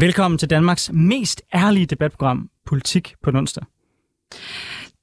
Velkommen til Danmarks mest ærlige debatprogram, Politik på onsdag.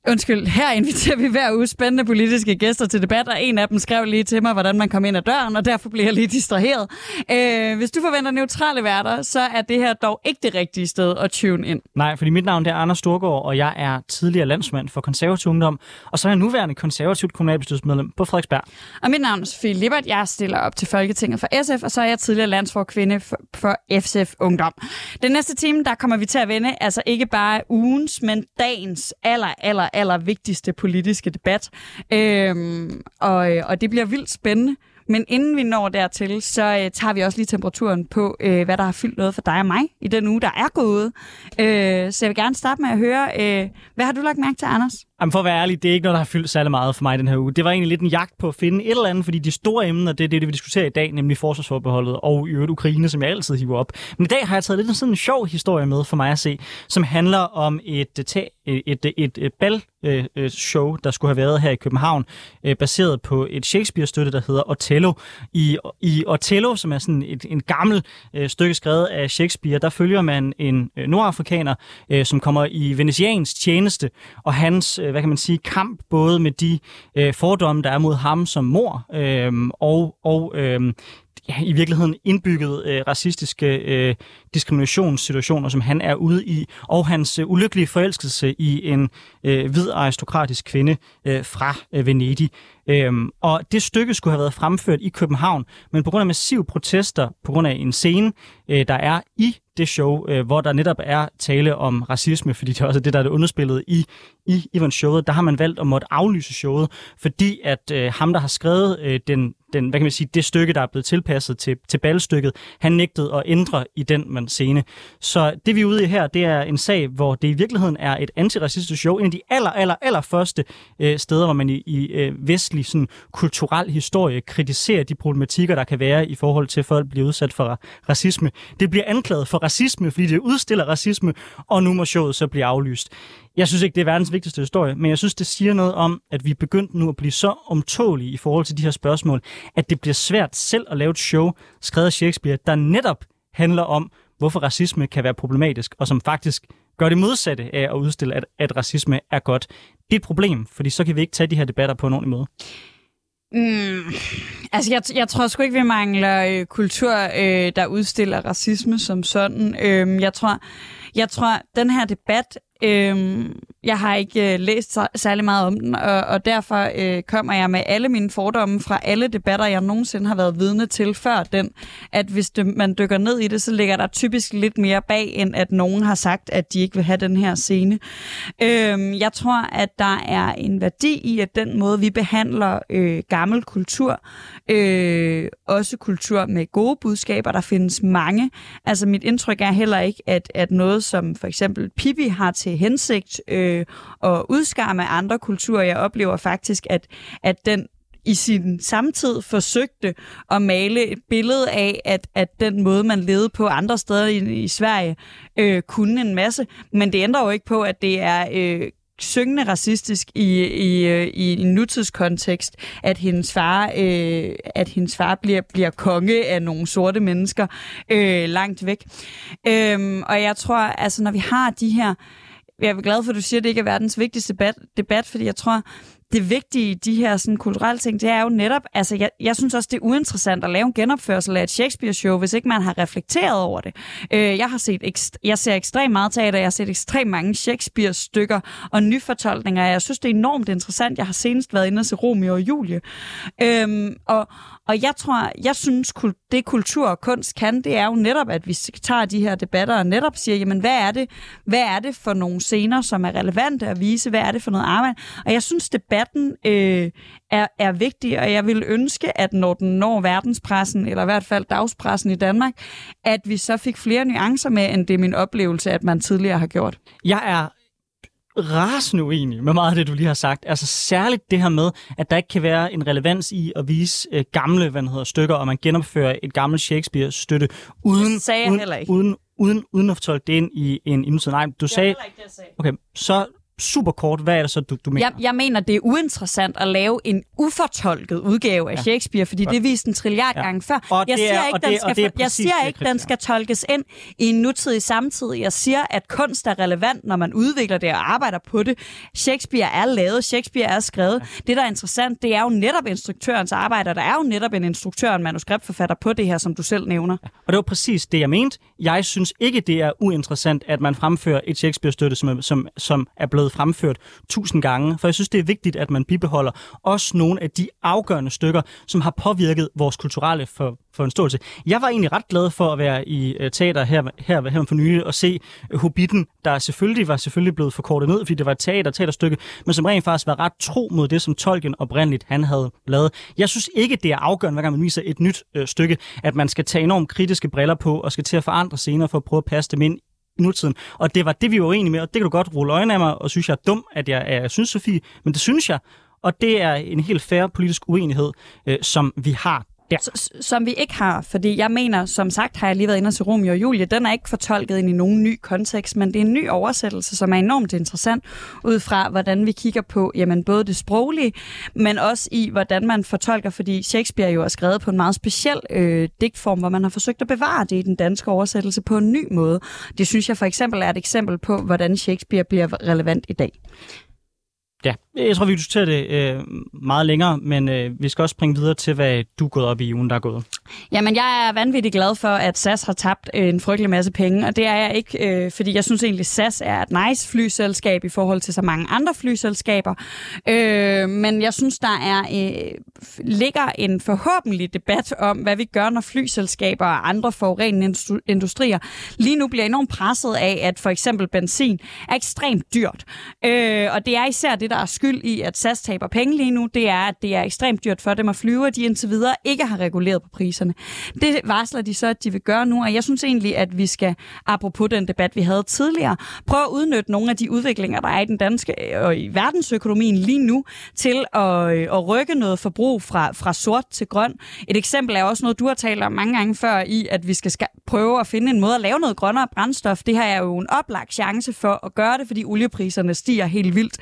Undskyld, her inviterer vi hver uge spændende politiske gæster til debat, og en af dem skrev lige til mig, hvordan man kom ind ad døren, og derfor bliver jeg lige distraheret. Øh, hvis du forventer neutrale værter, så er det her dog ikke det rigtige sted at tune ind. Nej, fordi mit navn det er Anders Storgård, og jeg er tidligere landsmand for konservativ ungdom, og så er jeg nuværende konservativt kommunalbestyrelsesmedlem på Frederiksberg. Og mit navn er Sofie Lippert, jeg stiller op til Folketinget for SF, og så er jeg tidligere landsforkvinde for, for FCF Ungdom. Den næste time, der kommer vi til at vende, altså ikke bare ugens, men dagens aller, aller, allervigtigste politiske debat. Øhm, og, og det bliver vildt spændende. Men inden vi når dertil, så øh, tager vi også lige temperaturen på, øh, hvad der har fyldt noget for dig og mig i den uge, der er gået. Øh, så jeg vil gerne starte med at høre, øh, hvad har du lagt mærke til, Anders? Jamen for at være ærlig, det er ikke noget, der har fyldt særlig meget for mig den her uge. Det var egentlig lidt en jagt på at finde et eller andet, fordi de store emner, det er det, vi diskuterer i dag, nemlig forsvarsforbeholdet og i øvrigt Ukraine, som jeg altid hiver op. Men i dag har jeg taget lidt sådan en sjov historie med for mig at se, som handler om et, øh, øh, et, øh, et, et, et bal-show, der skulle have været her i København, baseret på et Shakespeare-støtte, der hedder Othello. I, i Othello, som er sådan et en gammel stykke skrevet af Shakespeare, der følger man en nordafrikaner, som kommer i venetians tjeneste, og hans Øh, hvad kan man sige, kamp både med de øh, fordomme, der er mod ham som mor, øh, og, og øh, ja, i virkeligheden indbygget øh, racistiske øh, diskriminationssituationer, som han er ude i, og hans øh, ulykkelige forelskelse i en øh, hvid aristokratisk kvinde øh, fra øh, Venedig. Øhm, og det stykke skulle have været fremført i København, men på grund af massive protester, på grund af en scene, øh, der er i det show, øh, hvor der netop er tale om racisme, fordi det er også det, der er det underspillet i, i Ivan showet, der har man valgt at måtte aflyse showet, fordi at øh, ham, der har skrevet øh, den, den, hvad kan man sige, det stykke, der er blevet tilpasset til, til ballstykket, han nægtede at ændre i den man scene. Så det vi er ude i her, det er en sag, hvor det i virkeligheden er et antiracistisk show, en af de aller, aller, aller første øh, steder, hvor man i, i øh, vestlig sådan, kulturel historie kritiserer de problematikker, der kan være i forhold til, at folk bliver udsat for racisme. Det bliver anklaget for racisme, fordi det udstiller racisme, og nu må showet så blive aflyst. Jeg synes ikke, det er verdens vigtigste historie, men jeg synes, det siger noget om, at vi er begyndt nu at blive så omtålige i forhold til de her spørgsmål, at det bliver svært selv at lave et show, skrevet af Shakespeare, der netop handler om, hvorfor racisme kan være problematisk, og som faktisk gør det modsatte af at udstille, at, at racisme er godt. Det er et problem, fordi så kan vi ikke tage de her debatter på en ordentlig måde. Mm, altså, jeg, jeg tror sgu ikke, vi mangler øh, kultur, øh, der udstiller racisme som sådan. Øh, jeg tror, jeg tror, den her debat Øhm, jeg har ikke øh, læst særlig meget om den, og, og derfor øh, kommer jeg med alle mine fordomme fra alle debatter, jeg nogensinde har været vidne til før den, at hvis det, man dykker ned i det, så ligger der typisk lidt mere bag, end at nogen har sagt, at de ikke vil have den her scene. Øhm, jeg tror, at der er en værdi i, at den måde, vi behandler øh, gammel kultur, øh, også kultur med gode budskaber, der findes mange. Altså mit indtryk er heller ikke, at, at noget som for eksempel Pippi har til til hensigt øh, at udskamme andre kulturer. Jeg oplever faktisk, at, at den i sin samtid forsøgte at male et billede af, at, at den måde, man levede på andre steder i, i Sverige, øh, kunne en masse. Men det ændrer jo ikke på, at det er øh, syngende racistisk i, i, øh, i en nutidskontekst, at hendes far, øh, at hendes far bliver, bliver konge af nogle sorte mennesker øh, langt væk. Øhm, og jeg tror, altså når vi har de her jeg er glad for, at du siger, at det ikke er verdens vigtigste debat, debat fordi jeg tror, det vigtige i de her sådan, kulturelle ting, det er jo netop, altså jeg, jeg synes også, det er uinteressant at lave en genopførsel af et Shakespeare-show, hvis ikke man har reflekteret over det. Øh, jeg har set ekst- jeg ser ekstremt meget teater, jeg har set ekstremt mange Shakespeare-stykker og nyfortolkninger. Jeg synes, det er enormt interessant. Jeg har senest været inde og se Romeo og Julie. Øh, og, og jeg tror, jeg synes, det kultur og kunst kan, det er jo netop, at vi tager de her debatter og netop siger, jamen hvad er det, hvad er det for nogle scener, som er relevante at vise? Hvad er det for noget arbejde? Og jeg synes, debatten øh, er, er vigtig, og jeg vil ønske, at når den når verdenspressen, eller i hvert fald dagspressen i Danmark, at vi så fik flere nuancer med, end det er min oplevelse, at man tidligere har gjort. Jeg er rasende uenig med meget af det, du lige har sagt. Altså særligt det her med, at der ikke kan være en relevans i at vise øh, gamle hvad hedder, stykker, og man genopfører et gammelt Shakespeare-støtte uden, sagde uden, uden, uden, uden at fortolke det ind i en indtid. Nej, du det sagde... Ikke, det, Okay, så super kort, hvad er det så, du, du mener? Jeg, jeg mener, det er uinteressant at lave en ufortolket udgave af ja. Shakespeare, fordi det er vist en trilliard ja. gange før. Og jeg siger er- ikke, den det- og skal, det jeg siger ikke, den skal tolkes ind i en nutidig samtid. Jeg siger, at kunst er relevant, når man udvikler det og arbejder på det. Shakespeare er lavet, Shakespeare er skrevet. Ja. Det, der er interessant, det er jo netop instruktørens arbejde, og der er jo netop en instruktør og en manuskriptforfatter på det her, som du selv nævner. Og det var præcis det, jeg mente. Jeg synes ikke, det er uinteressant, at man fremfører et Shakespeare-støtte, som som, som er blevet fremført tusind gange. For jeg synes, det er vigtigt, at man bibeholder også nogle af de afgørende stykker, som har påvirket vores kulturelle for, forståelse. Jeg var egentlig ret glad for at være i øh, teater her, her, her for nylig og se øh, Hobbiten, der selvfølgelig var selvfølgelig blevet forkortet ned, fordi det var et teater, teaterstykke, men som rent faktisk var ret tro mod det, som Tolkien oprindeligt han havde lavet. Jeg synes ikke, det er afgørende, hver gang man viser et nyt øh, stykke, at man skal tage enormt kritiske briller på og skal til at forandre scener for at prøve at passe dem ind nutiden. Og det var det, vi var uenige med, og det kan du godt rulle øjnene af mig, og synes jeg er dum, at jeg, jeg synes, Sofie, men det synes jeg. Og det er en helt fair politisk uenighed, øh, som vi har Ja. Som vi ikke har, fordi jeg mener, som sagt har jeg lige været inde til Romeo og Julie, den er ikke fortolket ind i nogen ny kontekst, men det er en ny oversættelse, som er enormt interessant, ud fra hvordan vi kigger på jamen, både det sproglige, men også i hvordan man fortolker, fordi Shakespeare jo er skrevet på en meget speciel øh, digtform, hvor man har forsøgt at bevare det i den danske oversættelse på en ny måde. Det synes jeg for eksempel er et eksempel på, hvordan Shakespeare bliver relevant i dag. Ja, jeg tror, vi diskuterer det øh, meget længere, men øh, vi skal også springe videre til, hvad du er gået op i ugen, der er gået. Jamen, jeg er vanvittigt glad for, at SAS har tabt øh, en frygtelig masse penge, og det er jeg ikke, øh, fordi jeg synes egentlig, SAS er et nice flyselskab i forhold til så mange andre flyselskaber. Øh, men jeg synes, der er øh, ligger en forhåbentlig debat om, hvad vi gør, når flyselskaber og andre forurenende industri- industrier lige nu bliver enormt presset af, at for eksempel benzin er ekstremt dyrt. Øh, og det er især det, der er skyld i, at SAS taber penge lige nu, det er, at det er ekstremt dyrt for dem at flyve, og de indtil videre ikke har reguleret på priserne. Det varsler de så, at de vil gøre nu, og jeg synes egentlig, at vi skal, apropos den debat, vi havde tidligere, prøve at udnytte nogle af de udviklinger, der er i den danske og i verdensøkonomien lige nu, til at, øh, at rykke noget forbrug fra, fra sort til grøn. Et eksempel er også noget, du har talt om mange gange før, i at vi skal prøve at finde en måde at lave noget grønnere brændstof. Det her er jo en oplagt chance for at gøre det, fordi oliepriserne stiger helt vildt.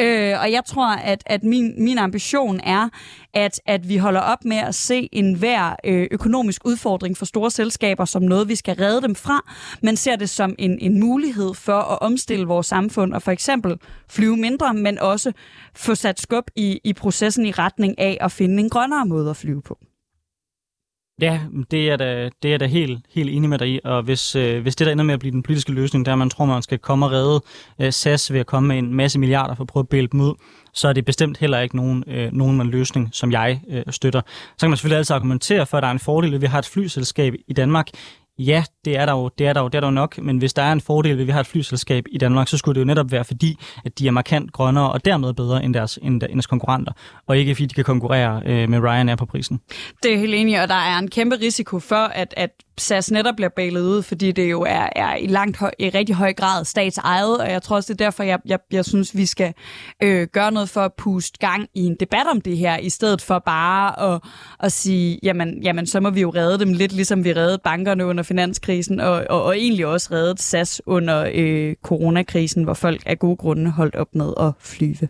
Øh, Øh, og jeg tror, at, at min, min ambition er, at, at vi holder op med at se enhver øh, økonomisk udfordring for store selskaber som noget, vi skal redde dem fra, men ser det som en, en mulighed for at omstille vores samfund og for eksempel flyve mindre, men også få sat skub i, i processen i retning af at finde en grønnere måde at flyve på. Ja, det er da, det er da helt, helt enig med dig i, og hvis, øh, hvis det der ender med at blive den politiske løsning, der man tror, man skal komme og redde øh, SAS ved at komme med en masse milliarder for at prøve at bælge dem ud, så er det bestemt heller ikke nogen, øh, nogen løsning, som jeg øh, støtter. Så kan man selvfølgelig altid argumentere for, at der er en fordel at vi har et flyselskab i Danmark. Ja, det er der jo, det er der jo, det er der jo nok, men hvis der er en fordel ved, at vi har et flyselskab i Danmark, så skulle det jo netop være fordi, at de er markant grønnere og dermed bedre end deres, end deres konkurrenter, og ikke fordi de kan konkurrere øh, med Ryanair på prisen. Det er helt enig, og der er en kæmpe risiko for, at, at SAS netop bliver bailet ud, fordi det jo er, er i langt høj, i rigtig høj grad statsejet, og jeg tror også, det er derfor, jeg, jeg, jeg synes, vi skal øh, gøre noget for at puste gang i en debat om det her, i stedet for bare at, at sige, jamen, jamen, så må vi jo redde dem lidt, ligesom vi reddede bankerne under finanskrisen, og, og, og egentlig også reddet SAS under øh, coronakrisen, hvor folk af gode grunde holdt op med at flyve.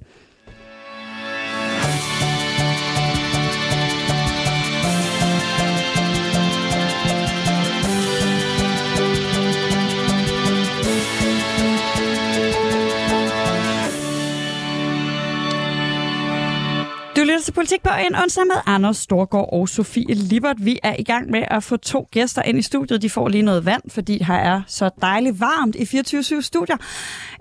Lytter til Politik på en onsdag med Anders Storgård og Sofie Libert. Vi er i gang med at få to gæster ind i studiet. De får lige noget vand, fordi her er så dejligt varmt i 24-7 studier.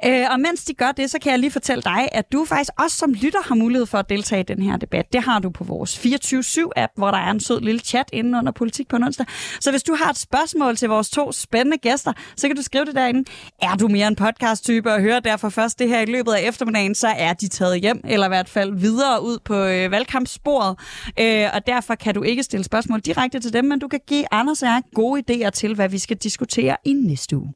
Øh, og mens de gør det, så kan jeg lige fortælle dig, at du faktisk også som lytter har mulighed for at deltage i den her debat. Det har du på vores 24-7-app, hvor der er en sød lille chat inde under Politik på en onsdag. Så hvis du har et spørgsmål til vores to spændende gæster, så kan du skrive det derinde. Er du mere en podcast-type og hører derfor først det her i løbet af eftermiddagen, så er de taget hjem, eller i hvert fald videre ud på øh, valgkampssporet. Øh, og derfor kan du ikke stille spørgsmål direkte til dem, men du kan give Anders og jeg gode idéer til, hvad vi skal diskutere i næste uge.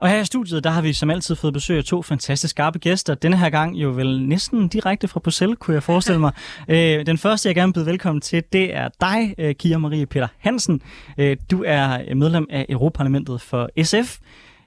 Og her i studiet, der har vi som altid fået besøg af to fantastisk skarpe gæster. Denne her gang jo vel næsten direkte fra Bruxelles, kunne jeg forestille mig. øh, den første, jeg gerne vil byde velkommen til, det er dig, øh, Kira Marie Peter Hansen. Øh, du er medlem af Europaparlamentet for SF.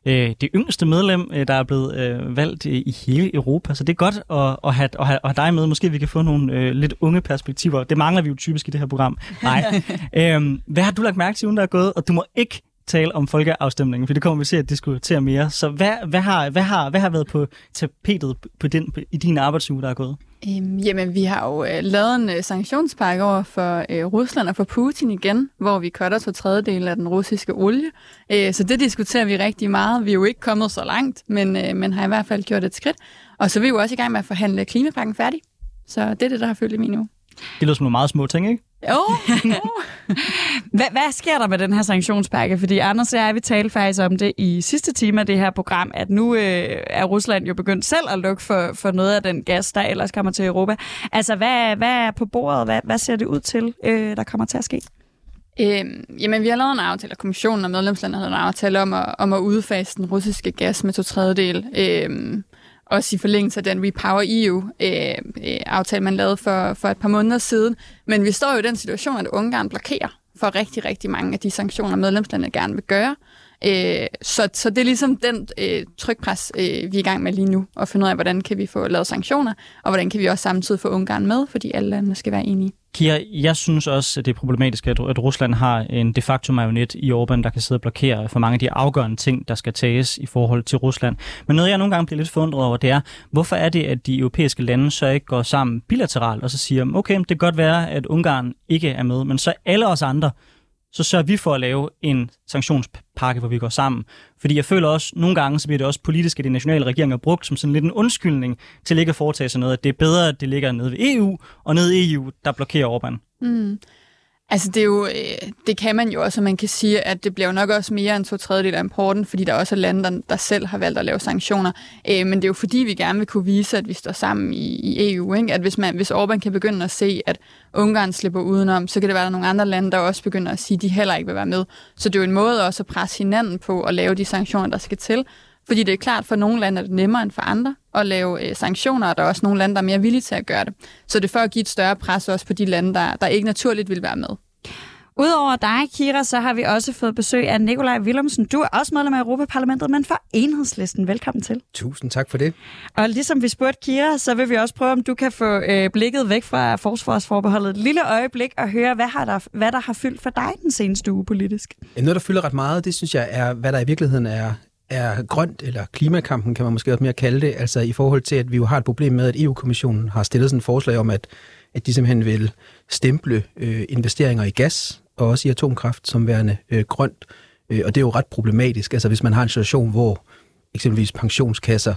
Øh, det yngste medlem, øh, der er blevet øh, valgt øh, i hele Europa. Så det er godt at, at, have, at, have, at have dig med. Måske vi kan få nogle øh, lidt unge perspektiver. Det mangler vi jo typisk i det her program. Nej. øhm, hvad har du lagt mærke til, ugen der er gået? Og du må ikke tale om folkeafstemningen, for det kommer vi til at diskutere mere. Så hvad, hvad, har, hvad, har, hvad har været på tapetet på den, på, i din arbejdsuge, der er gået? Øhm, jamen, vi har jo øh, lavet en øh, sanktionspakke over for øh, Rusland og for Putin igen, hvor vi cutter to tredjedel af den russiske olie. Øh, så det diskuterer vi rigtig meget. Vi er jo ikke kommet så langt, men, øh, men har i hvert fald gjort et skridt. Og så er vi jo også i gang med at forhandle klimapakken færdig. Så det er det, der har følt i min uge. Det lyder som nogle meget små ting, ikke? Jo. hvad, hvad sker der med den her sanktionspakke? Fordi Anders og jeg, vi talte faktisk om det i sidste time af det her program, at nu øh, er Rusland jo begyndt selv at lukke for, for noget af den gas, der ellers kommer til Europa. Altså, hvad, hvad er på bordet? Hvad, hvad ser det ud til, øh, der kommer til at ske? Øhm, jamen, vi har lavet en aftale, og kommissionen og medlemslandet har en aftale om at, om at udfase den russiske gas med to tredjedel. Øhm, også i forlængelse af den Repower EU-aftale, øh, øh, man lavede for, for et par måneder siden. Men vi står jo i den situation, at Ungarn blokerer for rigtig, rigtig mange af de sanktioner, medlemslandene gerne vil gøre. Øh, så, så det er ligesom den øh, trykpres, øh, vi er i gang med lige nu, at finde ud af, hvordan kan vi få lavet sanktioner, og hvordan kan vi også samtidig få Ungarn med, fordi alle lande skal være enige. Kira, jeg synes også, at det er problematisk, at, Rusland har en de facto marionet i Orbán, der kan sidde og blokere for mange af de afgørende ting, der skal tages i forhold til Rusland. Men noget, jeg nogle gange bliver lidt forundret over, det er, hvorfor er det, at de europæiske lande så ikke går sammen bilateralt og så siger, mm, okay, det kan godt være, at Ungarn ikke er med, men så alle os andre, så sørger vi for at lave en sanktionspakke, hvor vi går sammen. Fordi jeg føler også, nogle gange så bliver det også politisk, at de nationale regeringer brugt som sådan lidt en undskyldning til ikke at foretage sig noget. At det er bedre, at det ligger nede ved EU, og nede i EU, der blokerer Orbán. Mm. Altså det, er jo, øh, det kan man jo også, og man kan sige, at det bliver jo nok også mere end to tredjedel af importen, fordi der også er lande, der, der selv har valgt at lave sanktioner. Øh, men det er jo fordi, vi gerne vil kunne vise, at vi står sammen i, i EU. Ikke? At hvis, man, hvis Orbán kan begynde at se, at Ungarn slipper udenom, så kan det være, at der er nogle andre lande, der også begynder at sige, at de heller ikke vil være med. Så det er jo en måde også at presse hinanden på at lave de sanktioner, der skal til. Fordi det er klart, for nogle lande er det nemmere end for andre at lave øh, sanktioner, og der er også nogle lande, der er mere villige til at gøre det. Så det er for at give et større pres også på de lande, der, der ikke naturligt vil være med. Udover dig, Kira, så har vi også fået besøg af Nikolaj Willumsen. Du er også medlem af Europaparlamentet, men for enhedslisten. Velkommen til. Tusind tak for det. Og ligesom vi spurgte Kira, så vil vi også prøve, om du kan få øh, blikket væk fra forsvarsforbeholdet et lille øjeblik og høre, hvad, har der, hvad der har fyldt for dig den seneste uge politisk. Noget, der fylder ret meget, det synes jeg er, hvad der i virkeligheden er er grønt, eller klimakampen kan man måske også mere kalde det, altså i forhold til, at vi jo har et problem med, at EU-kommissionen har stillet sådan et forslag om, at, at de simpelthen vil stemple øh, investeringer i gas og også i atomkraft som værende øh, grønt. Øh, og det er jo ret problematisk, altså hvis man har en situation, hvor eksempelvis pensionskasser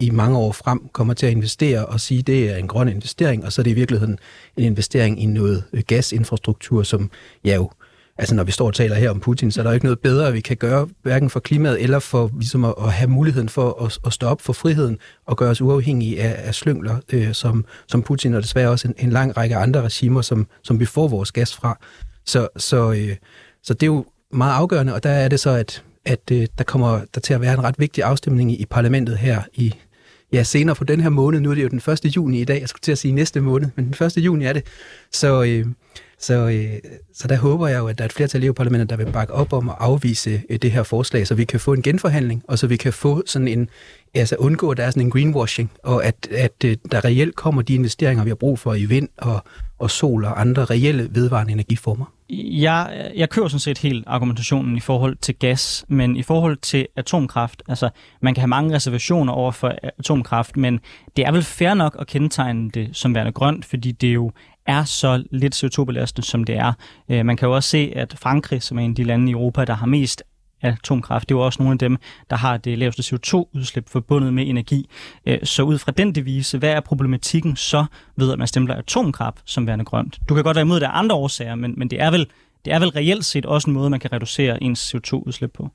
i mange år frem kommer til at investere og sige, at det er en grøn investering, og så er det i virkeligheden en investering i noget øh, gasinfrastruktur, som ja jo altså når vi står og taler her om Putin, så er der ikke noget bedre, vi kan gøre, hverken for klimaet eller for ligesom at, at have muligheden for at, at stå op for friheden og gøre os uafhængige af, af slyngler øh, som, som Putin, og desværre også en, en lang række andre regimer, som, som vi får vores gas fra. Så, så, øh, så det er jo meget afgørende, og der er det så, at, at øh, der kommer der til at være en ret vigtig afstemning i, i parlamentet her i ja, senere på den her måned. Nu er det jo den 1. juni i dag, jeg skulle til at sige næste måned, men den 1. juni er det. Så, øh, så, øh, så der håber jeg jo, at der er et flertal i EU-parlamentet, der vil bakke op om at afvise øh, det her forslag, så vi kan få en genforhandling, og så vi kan få sådan en, altså undgå, at der er sådan en greenwashing, og at, at øh, der reelt kommer de investeringer, vi har brug for i vind og, og sol og andre reelle vedvarende energiformer. Jeg, jeg kører sådan set helt argumentationen i forhold til gas, men i forhold til atomkraft, altså man kan have mange reservationer over for atomkraft, men det er vel fair nok at kendetegne det som værende grønt, fordi det jo er så lidt CO2-belastende, som det er. Øh, man kan jo også se, at Frankrig, som er en af de lande i Europa, der har mest atomkraft, det er jo også nogle af dem, der har det laveste CO2-udslip forbundet med energi. Øh, så ud fra den devise, hvad er problematikken så ved, at man stempler atomkraft som værende grønt? Du kan godt være imod at der er andre årsager, men, men det, er vel, det er vel reelt set også en måde, man kan reducere ens CO2-udslip på.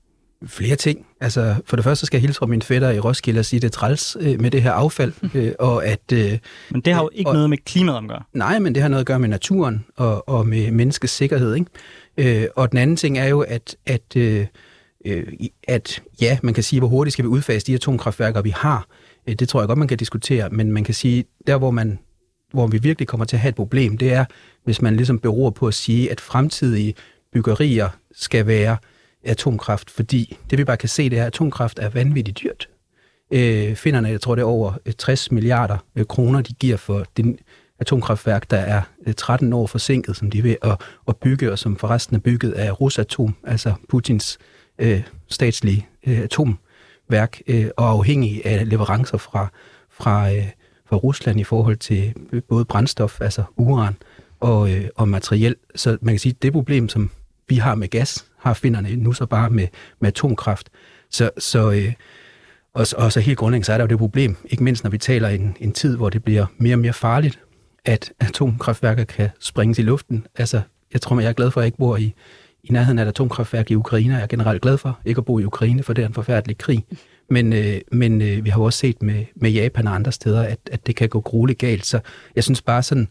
Flere ting. Altså, for det første skal jeg hilse fra min fætter i Roskilde og sige, det er træls øh, med det her affald. Øh, og at, øh, men det har jo ikke og, noget med klimaet at gøre. Nej, men det har noget at gøre med naturen og, og med menneskets sikkerhed. Ikke? Øh, og den anden ting er jo, at, at, øh, at ja, man kan sige, hvor hurtigt skal vi udfase de atomkraftværker, vi har. Øh, det tror jeg godt, man kan diskutere, men man kan sige, der hvor man hvor vi virkelig kommer til at have et problem, det er, hvis man ligesom beror på at sige, at fremtidige byggerier skal være atomkraft, fordi det vi bare kan se, det er, at atomkraft er vanvittigt dyrt. Øh, finderne, jeg tror det er over øh, 60 milliarder øh, kroner, de giver for den atomkraftværk, der er øh, 13 år forsinket, som de er ved at, at bygge, og som forresten er bygget af Rosatom, altså Putins øh, statslige øh, atomværk, øh, og afhængig af leverancer fra, fra, øh, fra Rusland i forhold til øh, både brændstof, altså uran, og, øh, og materiel. Så man kan sige, at det problem, som vi har med gas, har finderne nu så bare med, med atomkraft. Så, så, øh, og, og så helt grundlæggende, så er der jo det problem, ikke mindst når vi taler en, en tid, hvor det bliver mere og mere farligt, at atomkraftværker kan springes i luften. Altså, jeg tror, jeg er glad for, at jeg ikke bor i, i nærheden af et atomkraftværk i Ukraine. Jeg er generelt glad for ikke at bo i Ukraine, for det er en forfærdelig krig. Men, øh, men øh, vi har jo også set med, med Japan og andre steder, at, at det kan gå grueligt galt. Så jeg synes bare sådan,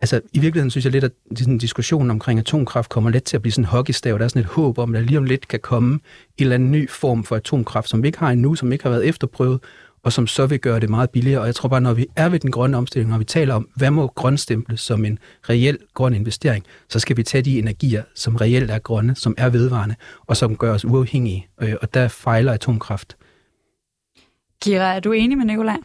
altså i virkeligheden synes jeg lidt, at sådan diskussionen omkring atomkraft kommer let til at blive sådan en hockeystav. Der er sådan et håb om, at der lige om lidt kan komme en eller anden ny form for atomkraft, som vi ikke har endnu, som ikke har været efterprøvet, og som så vil gøre det meget billigere. Og jeg tror bare, når vi er ved den grønne omstilling, når vi taler om, hvad må grønstemple som en reel grøn investering, så skal vi tage de energier, som reelt er grønne, som er vedvarende, og som gør os uafhængige. Øh, og der fejler atomkraft. Kira, er du enig med Nikolaj?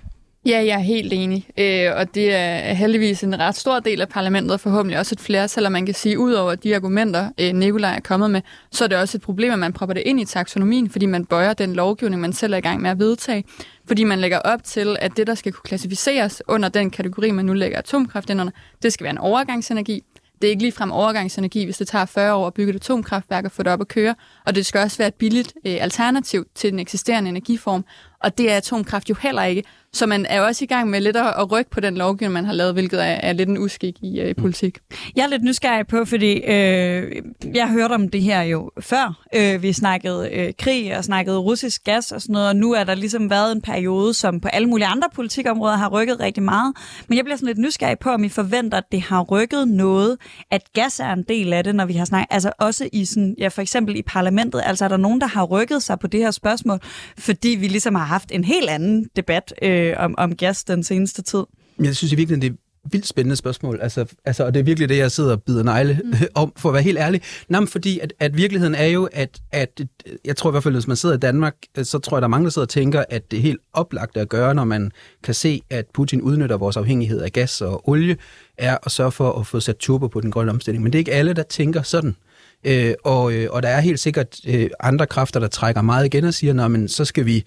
Ja, jeg er helt enig. Øh, og det er heldigvis en ret stor del af parlamentet, og forhåbentlig også et flertal, og man kan sige, ud over de argumenter, øh, Nikolaj er kommet med, så er det også et problem, at man propper det ind i taksonomien, fordi man bøjer den lovgivning, man selv er i gang med at vedtage. Fordi man lægger op til, at det, der skal kunne klassificeres under den kategori, man nu lægger atomkraft ind under, det skal være en overgangsenergi. Det er ikke ligefrem overgangsenergi, hvis det tager 40 år at bygge et atomkraftværk og få det op at køre. Og det skal også være et billigt øh, alternativ til den eksisterende energiform. Og det er atomkraft jo heller ikke. Så man er jo også i gang med lidt at rykke på den lovgivning, man har lavet, hvilket er, er lidt en uskik i, uh, i politik. Jeg er lidt nysgerrig på, fordi øh, jeg hørte om det her jo før. Øh, vi snakkede øh, krig og snakkede russisk gas og sådan noget, og nu er der ligesom været en periode, som på alle mulige andre politikområder har rykket rigtig meget. Men jeg bliver sådan lidt nysgerrig på, om I forventer, at det har rykket noget, at gas er en del af det, når vi har snakket, altså også i sådan, ja, for eksempel i parlamentet, altså er der nogen, der har rykket sig på det her spørgsmål, fordi vi ligesom har haft en helt anden debat øh, om, om gas den seneste tid? Jeg synes i virkeligheden, det er vildt spændende spørgsmål. Altså, altså, og det er virkelig det, jeg sidder og bider negle mm. om, for at være helt ærlig. Nå, fordi at, at virkeligheden er jo, at, at jeg tror i hvert fald, hvis man sidder i Danmark, så tror jeg, der er mange, der sidder og tænker, at det er helt oplagt at gøre, når man kan se, at Putin udnytter vores afhængighed af gas og olie, er at sørge for at få sat turbo på den grønne omstilling. Men det er ikke alle, der tænker sådan. Øh, og, øh, og der er helt sikkert øh, andre kræfter, der trækker meget igen og siger, men så skal vi øh,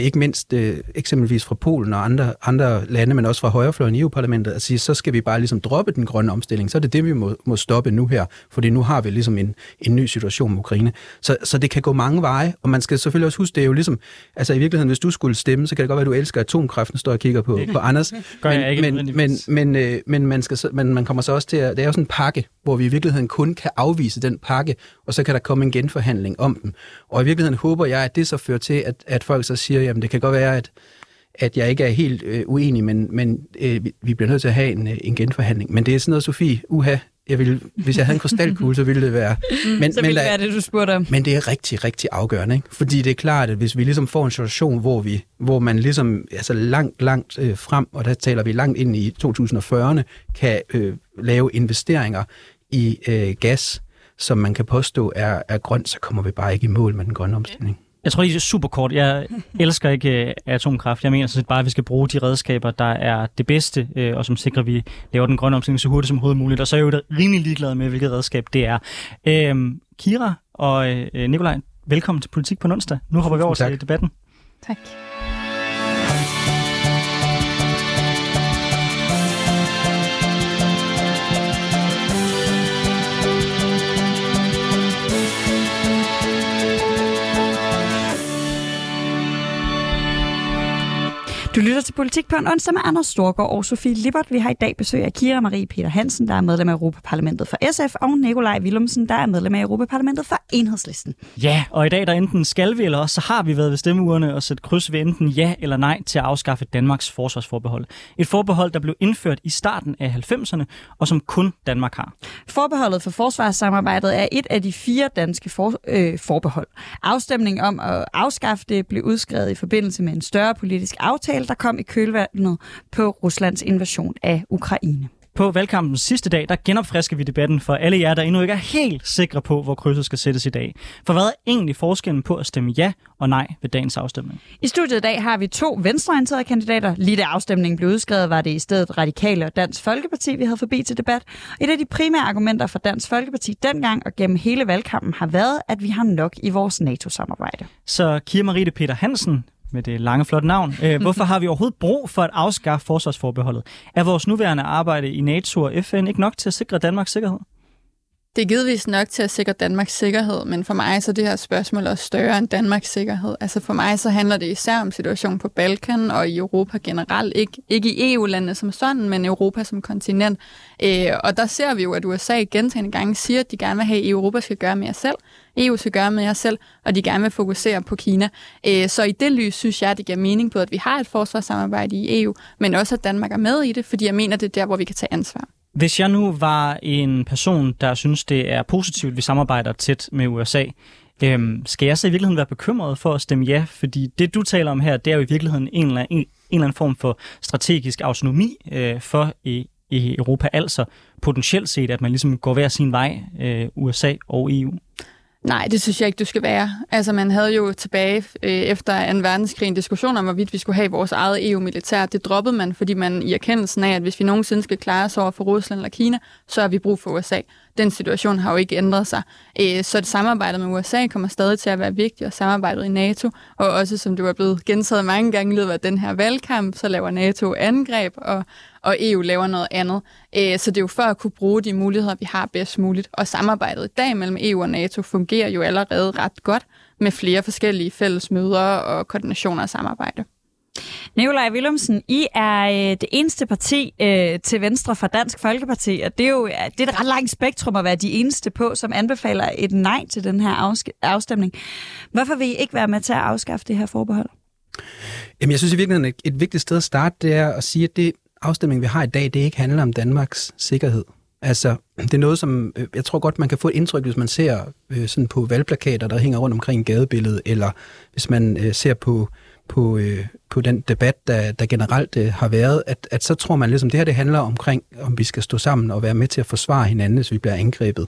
ikke mindst øh, eksempelvis fra Polen og andre, andre lande, men også fra højrefløjen i EU-parlamentet, at sige, så skal vi bare ligesom droppe den grønne omstilling. Så er det det, vi må, må stoppe nu her, fordi nu har vi ligesom en, en ny situation med Ukraine. Så, så det kan gå mange veje, og man skal selvfølgelig også huske, det er jo ligesom, altså i virkeligheden, hvis du skulle stemme, så kan det godt være, at du elsker atomkraften, står og kigger på, på Anders. Gør men, jeg ikke men, men, men, øh, men, man skal, men man kommer så også til at, det er jo sådan en pakke, hvor vi i virkeligheden kun kan afvise den pakke, og så kan der komme en genforhandling om den. Og i virkeligheden håber jeg, at det så fører til, at, at folk så siger, jamen det kan godt være, at, at jeg ikke er helt øh, uenig, men, men øh, vi bliver nødt til at have en, øh, en genforhandling. Men det er sådan noget, Sofie, uha, jeg ville, hvis jeg havde en krystalkugle, så ville det være... Men, så ville men, det være det, du spurgte om. Men det er rigtig, rigtig afgørende, ikke? Fordi det er klart, at hvis vi ligesom får en situation, hvor, vi, hvor man ligesom altså langt, langt øh, frem, og der taler vi langt ind i 2040'erne, kan øh, lave investeringer i øh, gas, som man kan påstå er, er grønt, så kommer vi bare ikke i mål med den grønne omstilling. Jeg tror, det er super kort. Jeg elsker ikke uh, atomkraft. Jeg mener sådan set bare, at vi skal bruge de redskaber, der er det bedste, uh, og som sikrer, at vi laver den grønne omstilling så hurtigt som overhovedet muligt. Og så er jeg jo rimelig ligeglad med, hvilket redskab det er. Uh, Kira og uh, Nikolaj, velkommen til Politik på onsdag. Nu hopper vi over til debatten. Tak. Du lytter til Politik på en onsdag med Anders Storgård og Sofie Lippert. Vi har i dag besøg af Kira Marie Peter Hansen, der er medlem af Europaparlamentet for SF, og Nikolaj Willumsen, der er medlem af Europaparlamentet for Enhedslisten. Ja, og i dag der enten skal vi, eller også så har vi været ved stemmeurene og sætte kryds ved enten ja eller nej til at afskaffe Danmarks forsvarsforbehold. Et forbehold, der blev indført i starten af 90'erne, og som kun Danmark har. Forbeholdet for forsvarssamarbejdet er et af de fire danske for, øh, forbehold. Afstemningen om at afskaffe det blev udskrevet i forbindelse med en større politisk aftale, der kom i kølvandet på Ruslands invasion af Ukraine. På valgkampens sidste dag, der genopfrisker vi debatten for alle jer, der endnu ikke er helt sikre på, hvor krydset skal sættes i dag. For hvad er egentlig forskellen på at stemme ja og nej ved dagens afstemning? I studiet i dag har vi to venstreorienterede kandidater. Lige da afstemningen blev udskrevet, var det i stedet Radikale og Dansk Folkeparti, vi havde forbi til debat. Et af de primære argumenter for Dansk Folkeparti dengang og gennem hele valgkampen har været, at vi har nok i vores NATO-samarbejde. Så Kira Marie Peter Hansen, med det lange, flotte navn. Øh, hvorfor har vi overhovedet brug for at afskaffe forsvarsforbeholdet? Er vores nuværende arbejde i NATO og FN ikke nok til at sikre Danmarks sikkerhed? Det er givetvis nok til at sikre Danmarks sikkerhed, men for mig så er det her spørgsmål også større end Danmarks sikkerhed. Altså for mig så handler det især om situationen på Balkan og i Europa generelt. Ikke, ikke i EU-landene som sådan, men Europa som kontinent. Øh, og der ser vi jo, at USA gentagende gange siger, at de gerne vil have, at Europa skal gøre mere selv. EU skal gøre med jer selv, og de gerne vil fokusere på Kina. Øh, så i det lys synes jeg, at det giver mening på, at vi har et forsvarssamarbejde i EU, men også at Danmark er med i det, fordi jeg mener, det er der, hvor vi kan tage ansvar. Hvis jeg nu var en person, der synes, det er positivt, at vi samarbejder tæt med USA, øhm, skal jeg så i virkeligheden være bekymret for at stemme ja? Fordi det, du taler om her, det er jo i virkeligheden en eller anden, en, en eller anden form for strategisk autonomi øh, for i, i Europa. Altså potentielt set, at man ligesom går hver sin vej, øh, USA og EU. Nej, det synes jeg ikke, du skal være. Altså, man havde jo tilbage øh, efter 2. verdenskrig en diskussion om, hvorvidt vi skulle have vores eget EU-militær. Det droppede man, fordi man i erkendelsen af, at hvis vi nogensinde skal klare os over for Rusland eller Kina, så har vi brug for USA. Den situation har jo ikke ændret sig. Øh, så det samarbejdet med USA kommer stadig til at være vigtigt, og samarbejdet i NATO, og også som du er blevet gentaget mange gange i løbet af den her valgkamp, så laver NATO angreb, og og EU laver noget andet. Øh, så det er jo for at kunne bruge de muligheder, vi har bedst muligt. Og samarbejdet i dag mellem EU og NATO fungerer jo allerede ret godt med flere forskellige fælles møder og koordinationer og samarbejde. Nikolaj Willumsen, I er øh, det eneste parti øh, til venstre for Dansk Folkeparti, og det er jo det er et ret langt spektrum at være de eneste på, som anbefaler et nej til den her afstemning. Hvorfor vil I ikke være med til at afskaffe det her forbehold? Jamen, jeg synes i virkeligheden, et, et vigtigt sted at starte, det er at sige, at det, afstemning, vi har i dag, det ikke handler om Danmarks sikkerhed. Altså, det er noget, som øh, jeg tror godt, man kan få et indtryk, hvis man ser øh, sådan på valgplakater, der hænger rundt omkring gadebilledet, eller hvis man øh, ser på, på, øh, på den debat, der, der generelt øh, har været, at, at så tror man ligesom, det her det handler omkring, om vi skal stå sammen og være med til at forsvare hinanden, hvis vi bliver angrebet.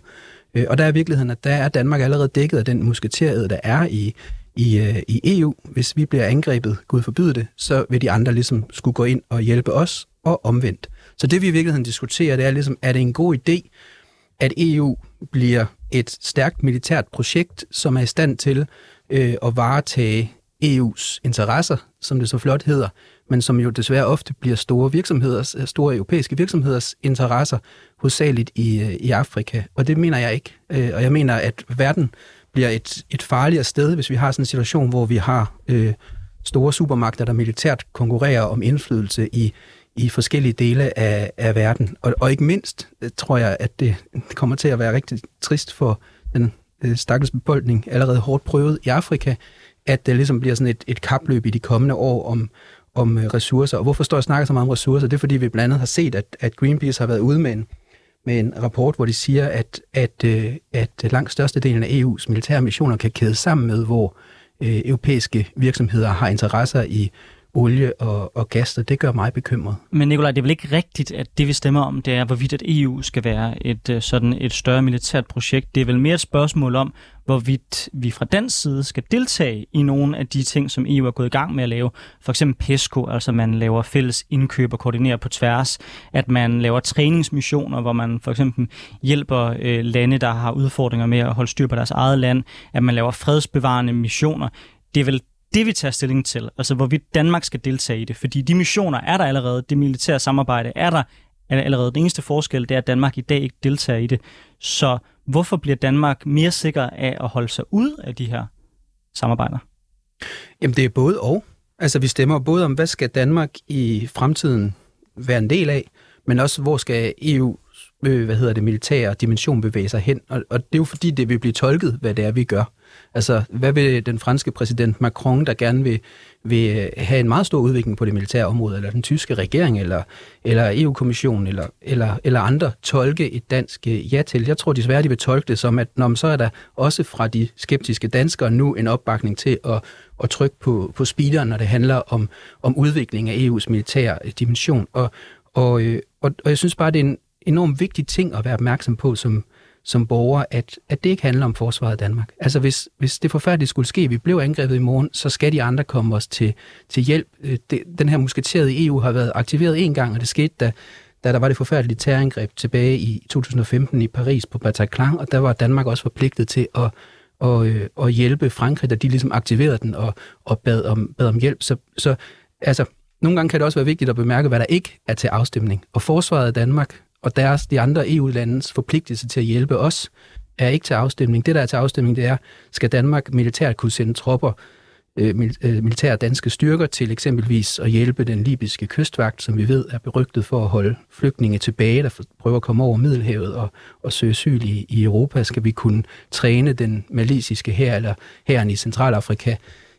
Øh, og der er i virkeligheden, at der er Danmark allerede dækket af den musketerede, der er i, i, øh, i EU. Hvis vi bliver angrebet, Gud forbyde det, så vil de andre ligesom skulle gå ind og hjælpe os, og omvendt. Så det vi i virkeligheden diskuterer, det er ligesom, er det en god idé, at EU bliver et stærkt militært projekt, som er i stand til øh, at varetage EU's interesser, som det så flot hedder, men som jo desværre ofte bliver store virksomheders, øh, store europæiske virksomheders interesser, hovedsageligt i, øh, i Afrika. Og det mener jeg ikke. Øh, og jeg mener, at verden bliver et, et farligere sted, hvis vi har sådan en situation, hvor vi har øh, store supermagter, der militært konkurrerer om indflydelse i, i forskellige dele af, af verden. Og, og ikke mindst tror jeg, at det kommer til at være rigtig trist for den øh, stakkels befolkning, allerede hårdt prøvet i Afrika, at det ligesom bliver sådan et, et kapløb i de kommende år om, om øh, ressourcer. Og hvorfor står jeg og snakker så meget om ressourcer? Det er fordi, vi blandt andet har set, at, at Greenpeace har været ude med en, med en rapport, hvor de siger, at, at, øh, at langt størstedelen af EU's militære missioner kan kædes sammen med, hvor øh, europæiske virksomheder har interesser i olie og, og gas, og det gør mig bekymret. Men Nikolaj, det er vel ikke rigtigt, at det vi stemmer om, det er, hvorvidt at EU skal være et øh, sådan et større militært projekt. Det er vel mere et spørgsmål om, hvorvidt vi fra den side skal deltage i nogle af de ting, som EU er gået i gang med at lave. For eksempel PESCO, altså man laver fælles indkøb og koordinerer på tværs. At man laver træningsmissioner, hvor man for eksempel hjælper øh, lande, der har udfordringer med at holde styr på deres eget land. At man laver fredsbevarende missioner. Det er vel det, vi tager stilling til, altså hvorvidt Danmark skal deltage i det. Fordi de missioner er der allerede, det militære samarbejde er der allerede. Den eneste forskel, det er, at Danmark i dag ikke deltager i det. Så hvorfor bliver Danmark mere sikker af at holde sig ud af de her samarbejder? Jamen det er både og. Altså vi stemmer både om, hvad skal Danmark i fremtiden være en del af, men også hvor skal EU øh, hvad hedder det, militære dimension bevæge sig hen. Og, og det er jo fordi, det vil blive tolket, hvad det er, vi gør. Altså, hvad vil den franske præsident Macron, der gerne vil, vil øh, have en meget stor udvikling på det militære område, eller den tyske regering, eller, eller EU-kommissionen, eller, eller, eller andre, tolke et dansk øh, ja til? Jeg tror desværre, de vil tolke det som, at når, så er der også fra de skeptiske danskere nu en opbakning til at, at trykke på, på speederen, når det handler om, om udvikling af EU's militære øh, dimension. Og, og, og, og jeg synes bare, det er en enormt vigtig ting at være opmærksom på som, som borger, at, at det ikke handler om forsvaret af Danmark. Altså hvis, hvis det forfærdelige skulle ske, vi blev angrebet i morgen, så skal de andre komme os til, til hjælp. Øh, det, den her musketeret i EU har været aktiveret en gang, og det skete, da, da der var det forfærdelige terrorangreb tilbage i 2015 i Paris på Bataclan, og der var Danmark også forpligtet til at, at, øh, at, og hjælpe Frankrig, da de ligesom aktiverede den og, og bad, om, bad om hjælp. Så, så altså, nogle gange kan det også være vigtigt at bemærke, hvad der ikke er til afstemning. Og forsvaret af Danmark og deres, de andre EU-landes forpligtelse til at hjælpe os, er ikke til afstemning. Det, der er til afstemning, det er, skal Danmark militært kunne sende tropper, øh, øh militære danske styrker til eksempelvis at hjælpe den libyske kystvagt, som vi ved er berygtet for at holde flygtninge tilbage, der prøver at komme over Middelhavet og, og søge asyl i, i Europa. Skal vi kunne træne den malisiske her eller herren i Centralafrika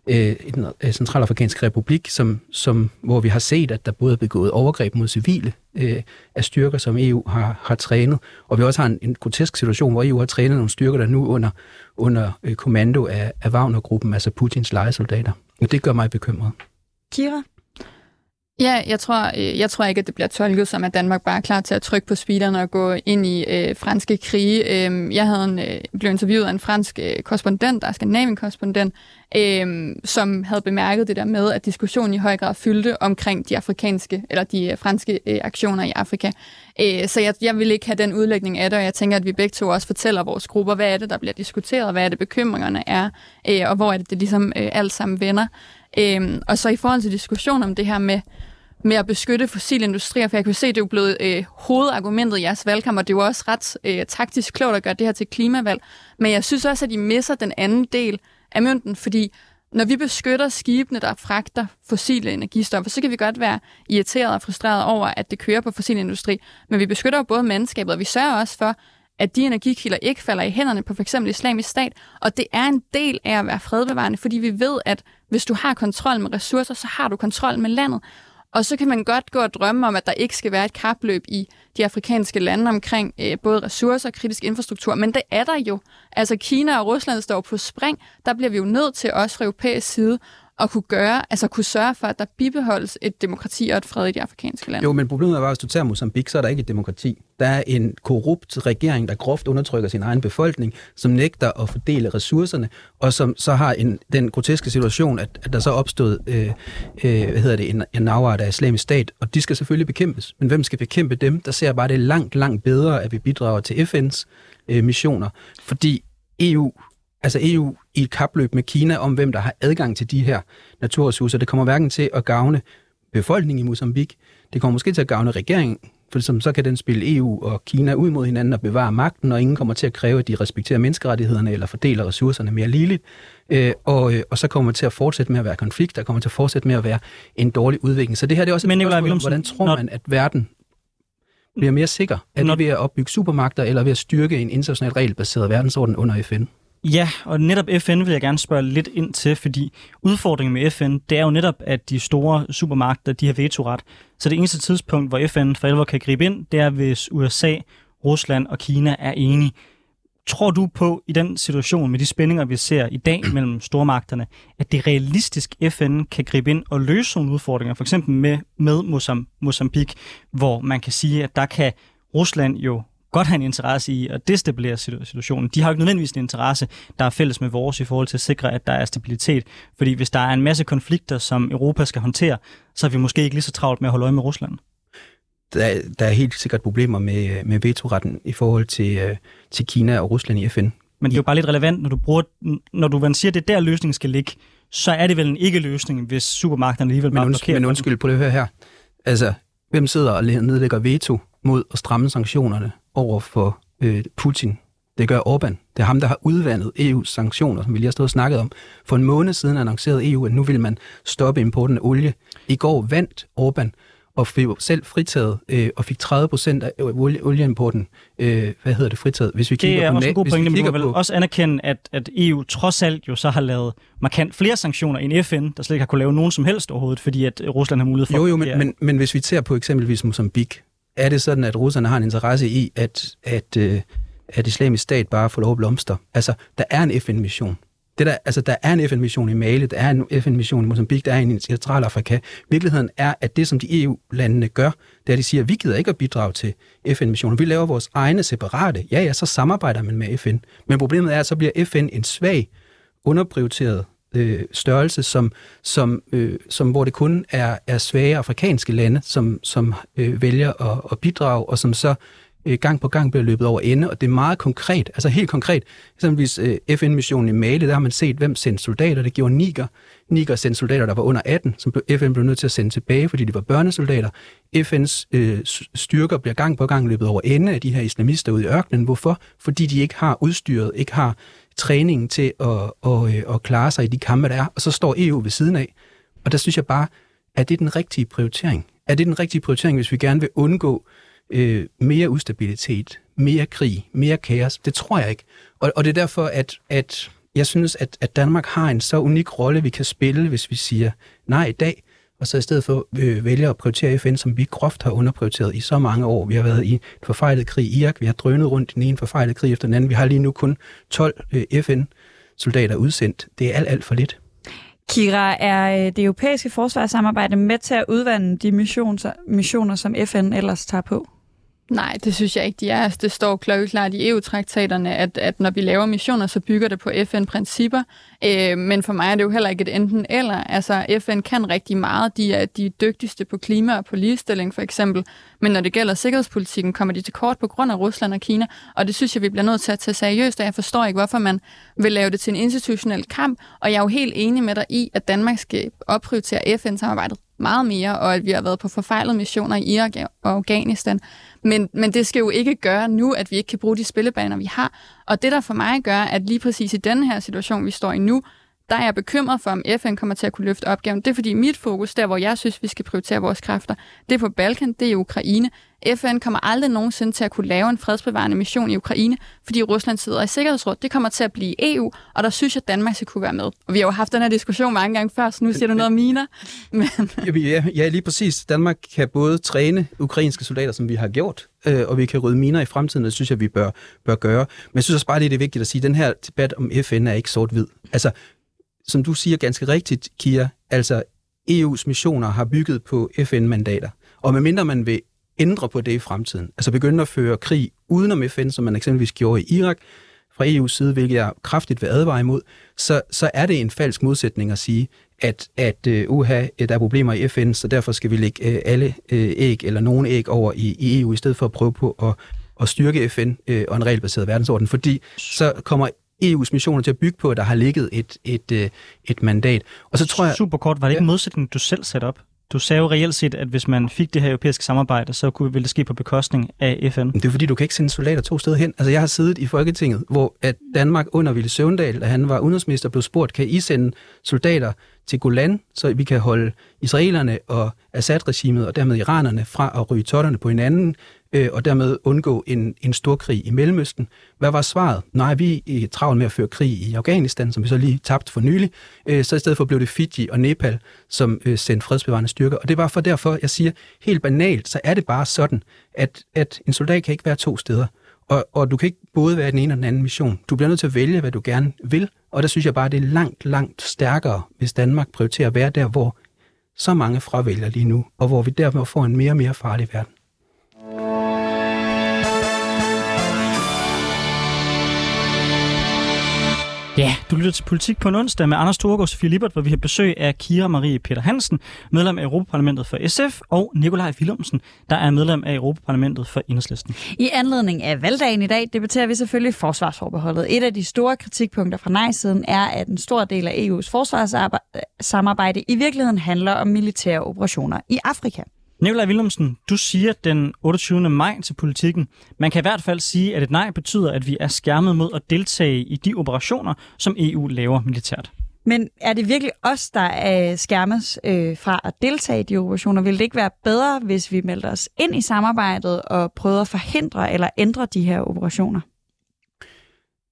øh, den øh, Centralafrikanske Republik, som, som, hvor vi har set, at der både er begået overgreb mod civile øh, af styrker, som EU har, har trænet, og vi også har en, en grotesk situation, hvor EU har trænet nogle styrker, der nu under, under øh, kommando af, af Wagner-gruppen, altså Putins lejesoldater. Og det gør mig bekymret. Kira? Ja, jeg tror, øh, jeg tror ikke, at det bliver tolket som, at Danmark bare er klar til at trykke på speederen og gå ind i øh, franske krige. Øh, jeg havde en, øh, blev interviewet af en fransk øh, korrespondent, der er Skandinavien-korrespondent, øh, som havde bemærket det der med, at diskussionen i høj grad fyldte omkring de afrikanske, eller de øh, franske øh, aktioner i Afrika. Øh, så jeg, jeg vil ikke have den udlægning af det, og jeg tænker, at vi begge to også fortæller vores grupper, hvad er det, der bliver diskuteret, hvad er det, bekymringerne er, øh, og hvor er det, det ligesom øh, alt sammen vender. Øh, og så i forhold til diskussion om det her med, med at beskytte fossilindustrier, for jeg kan se, at det er jo blevet øh, hovedargumentet i jeres valgkamp, og det er jo også ret øh, taktisk klogt at gøre det her til klimavalg. Men jeg synes også, at I misser den anden del af mønten, fordi når vi beskytter skibene, der fragter fossile energistoffer, så kan vi godt være irriteret og frustreret over, at det kører på fossil industri, men vi beskytter jo både mandskabet, og vi sørger også for, at de energikilder ikke falder i hænderne på f.eks. islamisk stat, og det er en del af at være fredbevarende, fordi vi ved, at hvis du har kontrol med ressourcer, så har du kontrol med landet. Og så kan man godt gå og drømme om, at der ikke skal være et kapløb i de afrikanske lande omkring øh, både ressourcer og kritisk infrastruktur, men det er der jo. Altså Kina og Rusland står på spring. Der bliver vi jo nødt til også fra europæisk side at kunne gøre, altså kunne sørge for, at der bibeholdes et demokrati og et fred i de afrikanske lande. Jo, men problemet er bare, at hvis du tager Mozambique, så er der ikke et demokrati. Der er en korrupt regering, der groft undertrykker sin egen befolkning, som nægter at fordele ressourcerne, og som så har en, den groteske situation, at, at der så opstod øh, øh, hvad hedder det, en, en afart af islamisk stat, og de skal selvfølgelig bekæmpes. Men hvem skal bekæmpe dem? Der ser jeg bare, det er langt, langt bedre, at vi bidrager til FN's øh, missioner, fordi EU altså EU i et kapløb med Kina om, hvem der har adgang til de her naturressourcer. Det kommer hverken til at gavne befolkningen i Mozambique, det kommer måske til at gavne regeringen, for som så kan den spille EU og Kina ud mod hinanden og bevare magten, og ingen kommer til at kræve, at de respekterer menneskerettighederne eller fordeler ressourcerne mere ligeligt. Øh, og, øh, og så kommer det til at fortsætte med at være konflikt, der kommer til at fortsætte med at være en dårlig udvikling. Så det her det er også et Men, spørgsmål, hvordan tror man, at verden bliver mere sikker? Er det ved at opbygge supermagter, eller ved at styrke en international regelbaseret verdensorden under FN? Ja, og netop FN vil jeg gerne spørge lidt ind til, fordi udfordringen med FN, det er jo netop, at de store supermagter, de har vetoret. Så det eneste tidspunkt, hvor FN for alvor kan gribe ind, det er, hvis USA, Rusland og Kina er enige. Tror du på, i den situation med de spændinger, vi ser i dag mellem stormagterne, at det realistisk FN kan gribe ind og løse nogle udfordringer, for eksempel med, med Mozambique, hvor man kan sige, at der kan Rusland jo godt have en interesse i at destabilisere situationen. De har jo ikke nødvendigvis en interesse, der er fælles med vores i forhold til at sikre, at der er stabilitet. Fordi hvis der er en masse konflikter, som Europa skal håndtere, så er vi måske ikke lige så travlt med at holde øje med Rusland. Der, der er helt sikkert problemer med, med vetoretten i forhold til, øh, til Kina og Rusland i FN. Men det er jo bare lidt relevant, når du, bruger, når du siger, at det er der løsningen skal ligge, så er det vel en ikke-løsning, hvis supermagterne alligevel bare blokerer. Men undskyld, på det her her. Altså, hvem sidder og nedlægger veto mod at stramme sanktionerne over for øh, Putin. Det gør Orbán. Det er ham, der har udvandet EU's sanktioner, som vi lige har stået og snakket om. For en måned siden annoncerede EU, at nu vil man stoppe importen af olie. I går vandt Orbán og fik selv fritaget øh, og fik 30 procent af olie, olieimporten, øh, hvad hedder det, fritaget. Hvis vi det er på, også en god pointe, men du vil på... også anerkende, at, at EU trods alt jo så har lavet markant flere sanktioner end FN, der slet ikke har kunne lave nogen som helst overhovedet, fordi at Rusland har mulighed for... Jo, jo, men, men, men hvis vi ser på eksempelvis Mozambique, er det sådan, at russerne har en interesse i, at, at, øh, at islamisk stat bare får lov at blomstre? Altså, der er en FN-mission. Det der, altså, der er en FN-mission i Mali, der er en FN-mission i Mozambique, der er en i Centralafrika. Virkeligheden er, at det, som de EU-landene gør, det er, at de siger, at vi gider ikke at bidrage til FN-missioner. Vi laver vores egne separate. Ja, ja, så samarbejder man med FN. Men problemet er, at så bliver FN en svag, underprioriteret øh, størrelse, som, som, øh, som, hvor det kun er, er svage afrikanske lande, som, som øh, vælger at, at bidrage, og som så øh, gang på gang bliver løbet over ende, og det er meget konkret, altså helt konkret. Eksempelvis øh, FN-missionen i Mali, der har man set, hvem sendte soldater. Det gjorde Niger. Niger sendte soldater, der var under 18, som FN blev nødt til at sende tilbage, fordi de var børnesoldater. FN's øh, styrker bliver gang på gang løbet over ende af de her islamister ude i ørkenen. Hvorfor? Fordi de ikke har udstyret, ikke har træningen til at, at, at, at klare sig i de kampe, der er. Og så står EU ved siden af. Og der synes jeg bare, er det den rigtige prioritering? Er det den rigtige prioritering, hvis vi gerne vil undgå øh, mere ustabilitet, mere krig, mere kaos? Det tror jeg ikke. Og, og det er derfor, at, at jeg synes, at, at Danmark har en så unik rolle, vi kan spille, hvis vi siger nej i dag, og så i stedet for øh, vælger at prioritere FN, som vi groft har underprioriteret i så mange år. Vi har været i en forfejlet krig i Irak, vi har drønet rundt i den ene forfejlet krig efter den anden. Vi har lige nu kun 12 øh, FN-soldater udsendt. Det er alt, alt for lidt. Kira, er øh, det europæiske forsvarssamarbejde med til at udvande de missioner, missioner som FN ellers tager på? Nej, det synes jeg ikke, de er. Altså, det står klokkeklart i EU-traktaterne, at, at når vi laver missioner, så bygger det på FN-principper. Øh, men for mig er det jo heller ikke et enten eller. Altså, FN kan rigtig meget. De er de dygtigste på klima og på ligestilling, for eksempel. Men når det gælder sikkerhedspolitikken, kommer de til kort på grund af Rusland og Kina. Og det synes jeg, vi bliver nødt til at tage seriøst, og jeg forstår ikke, hvorfor man vil lave det til en institutionel kamp. Og jeg er jo helt enig med dig i, at Danmark skal opprioritere FN-samarbejdet meget mere, og at vi har været på forfejlede missioner i Irak og Afghanistan. Men, men det skal jo ikke gøre nu, at vi ikke kan bruge de spillebaner, vi har. Og det, der for mig gør, at lige præcis i den her situation, vi står i nu, der er jeg bekymret for, om FN kommer til at kunne løfte opgaven. Det er fordi mit fokus, der hvor jeg synes, vi skal prioritere vores kræfter, det er på Balkan, det er i Ukraine. FN kommer aldrig nogensinde til at kunne lave en fredsbevarende mission i Ukraine, fordi Rusland sidder i Sikkerhedsrådet. Det kommer til at blive EU, og der synes jeg, at Danmark skal kunne være med. Og vi har jo haft den her diskussion mange gange før, så nu siger du noget om miner. Men... Ja, ja, lige præcis. Danmark kan både træne ukrainske soldater, som vi har gjort, øh, og vi kan rydde miner i fremtiden, og det synes jeg, vi bør, bør gøre. Men jeg synes også bare, det er vigtigt at sige, at den her debat om FN er ikke sort-hvid. Altså, som du siger ganske rigtigt, Kia, altså EU's missioner har bygget på FN-mandater. Og medmindre man vil ændre på det i fremtiden, altså begynde at føre krig udenom FN, som man eksempelvis gjorde i Irak, fra EU's side, hvilket jeg kraftigt vil advare imod, så, så er det en falsk modsætning at sige, at, at uh, uha, der er problemer i FN, så derfor skal vi lægge uh, alle uh, æg eller nogle æg over i, i EU, i stedet for at prøve på at, at styrke FN uh, og en regelbaseret verdensorden, fordi så kommer EU's missioner til at bygge på, at der har ligget et, et, et, et mandat. Og så tror jeg... Super kort, var det ikke en modsætning, du selv satte op? Du sagde jo reelt set, at hvis man fik det her europæiske samarbejde, så kunne, ville det ske på bekostning af FN. Det er fordi, du kan ikke sende soldater to steder hen. Altså, jeg har siddet i Folketinget, hvor at Danmark under Ville Søvndal, da han var udenrigsminister, blev spurgt, kan I sende soldater til Golan, så vi kan holde israelerne og Assad-regimet og dermed iranerne fra at ryge totterne på hinanden, øh, og dermed undgå en, en stor krig i Mellemøsten. Hvad var svaret? Nej, vi er travlt med at føre krig i Afghanistan, som vi så lige tabte for nylig. Øh, så i stedet for blev det Fiji og Nepal, som øh, sendte fredsbevarende styrker. Og det var for derfor, jeg siger helt banalt, så er det bare sådan, at, at en soldat kan ikke være to steder. Og, og du kan ikke både være den ene og den anden mission. Du bliver nødt til at vælge, hvad du gerne vil. Og der synes jeg bare, det er langt, langt stærkere, hvis Danmark prioriterer at være der, hvor så mange fravælger lige nu, og hvor vi dermed får en mere og mere farlig verden. Ja, du lytter til Politik på en onsdag med Anders Thorgård og Sofie Libert, hvor vi har besøg af Kira Marie Peter Hansen, medlem af Europaparlamentet for SF, og Nikolaj Willumsen, der er medlem af Europaparlamentet for Enhedslisten. I anledning af valgdagen i dag debatterer vi selvfølgelig forsvarsforbeholdet. Et af de store kritikpunkter fra nej-siden er, at en stor del af EU's forsvarssamarbejde i virkeligheden handler om militære operationer i Afrika. Nikolaj Willumsen, du siger den 28. maj til politikken. Man kan i hvert fald sige, at et nej betyder, at vi er skærmet mod at deltage i de operationer, som EU laver militært. Men er det virkelig os, der er skærmes øh, fra at deltage i de operationer? Vil det ikke være bedre, hvis vi melder os ind i samarbejdet og prøver at forhindre eller ændre de her operationer?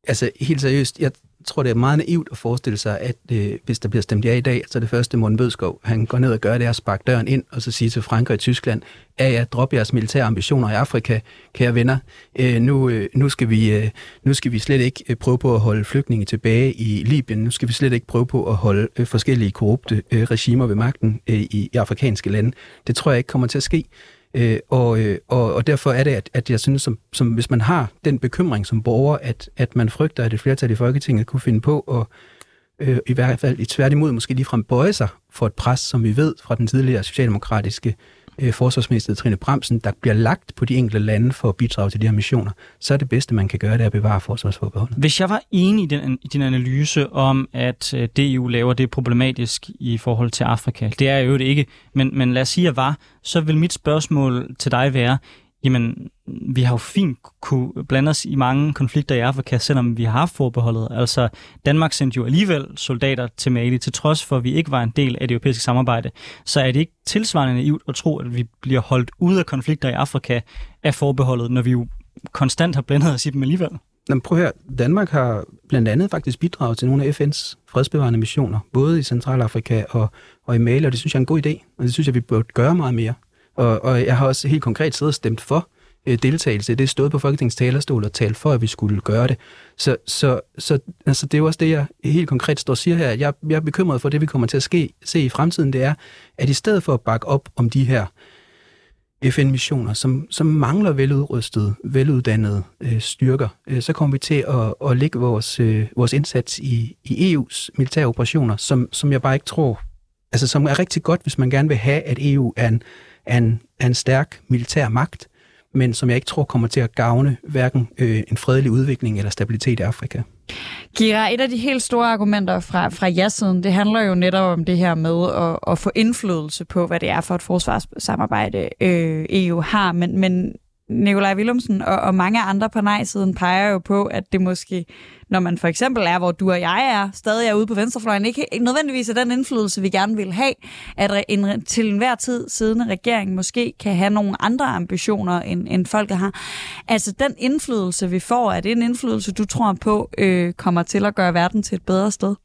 Altså helt seriøst, jeg, tror, det er meget naivt at forestille sig, at øh, hvis der bliver stemt ja i dag, så er det første Morten Bødskov, han går ned og gør det, er at sparke døren ind, og så sige til Frankrig og Tyskland, at ja, drop jeres militære ambitioner i Afrika, kære venner. Øh, nu, øh, nu, skal vi, øh, nu skal vi slet ikke øh, prøve på at holde flygtninge tilbage i Libyen. Nu skal vi slet ikke prøve på at holde øh, forskellige korrupte øh, regimer ved magten øh, i, i afrikanske lande. Det tror jeg ikke kommer til at ske. Øh, og, øh, og, og derfor er det, at, at jeg synes, som, som hvis man har den bekymring som borger, at, at man frygter, at et flertal i Folketinget kunne finde på at øh, i hvert fald i tværtimod måske ligefrem bøje sig for et pres, som vi ved fra den tidligere socialdemokratiske øh, Øh, forsvarsminister Trine Bremsen, der bliver lagt på de enkelte lande for at bidrage til de her missioner, så er det bedste, man kan gøre, det er at bevare forsvarsforbeholdet. Hvis jeg var enig i, den, i din analyse om, at øh, det EU laver, det er problematisk i forhold til Afrika, det er jo det ikke, men, men lad os sige, at jeg var, så vil mit spørgsmål til dig være, jamen, vi har jo fint kunne blande os i mange konflikter i Afrika, selvom vi har haft forbeholdet. Altså, Danmark sendte jo alligevel soldater til Mali, til trods for, at vi ikke var en del af det europæiske samarbejde. Så er det ikke tilsvarende naivt at tro, at vi bliver holdt ude af konflikter i Afrika af forbeholdet, når vi jo konstant har blandet os i dem alligevel? Jamen, prøv her. Danmark har blandt andet faktisk bidraget til nogle af FN's fredsbevarende missioner, både i Centralafrika og, og i Mali, og det synes jeg er en god idé, og det synes jeg, vi burde gøre meget mere. Og, og jeg har også helt konkret siddet og stemt for øh, deltagelse. Det stod på Folketingets talerstol og talt for, at vi skulle gøre det. Så, så, så altså, det er jo også det, jeg helt konkret står og siger her. Jeg, jeg er bekymret for det, vi kommer til at ske, se i fremtiden. Det er, at i stedet for at bakke op om de her FN-missioner, som, som mangler veludrustede, veluddannede øh, styrker, øh, så kommer vi til at, at lægge vores, øh, vores indsats i, i EU's militære operationer, som, som jeg bare ikke tror, altså som er rigtig godt, hvis man gerne vil have, at EU er en, af en, af en stærk militær magt, men som jeg ikke tror kommer til at gavne hverken øh, en fredelig udvikling eller stabilitet i Afrika. Kira, et af de helt store argumenter fra, fra ja-siden, det handler jo netop om det her med at, at få indflydelse på, hvad det er for et forsvarssamarbejde, øh, EU har. Men, men Nikolaj Willumsen og, og mange andre på nej-siden peger jo på, at det måske, når man for eksempel er, hvor du og jeg er, stadig er ude på venstrefløjen, ikke, ikke nødvendigvis er den indflydelse, vi gerne vil have, at en til enhver tid siddende regering måske kan have nogle andre ambitioner, end, end folket har. Altså den indflydelse, vi får, er det en indflydelse, du tror på, øh, kommer til at gøre verden til et bedre sted?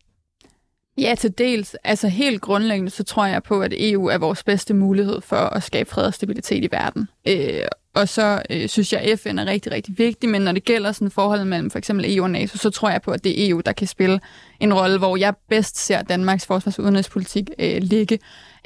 Ja, til dels. Altså helt grundlæggende, så tror jeg på, at EU er vores bedste mulighed for at skabe fred og stabilitet i verden. Øh, og så øh, synes jeg, at FN er rigtig, rigtig vigtig, men når det gælder sådan forholdet mellem for eksempel EU og NATO, så tror jeg på, at det er EU, der kan spille en rolle, hvor jeg bedst ser Danmarks forsvars- og udenrigspolitik øh, ligge.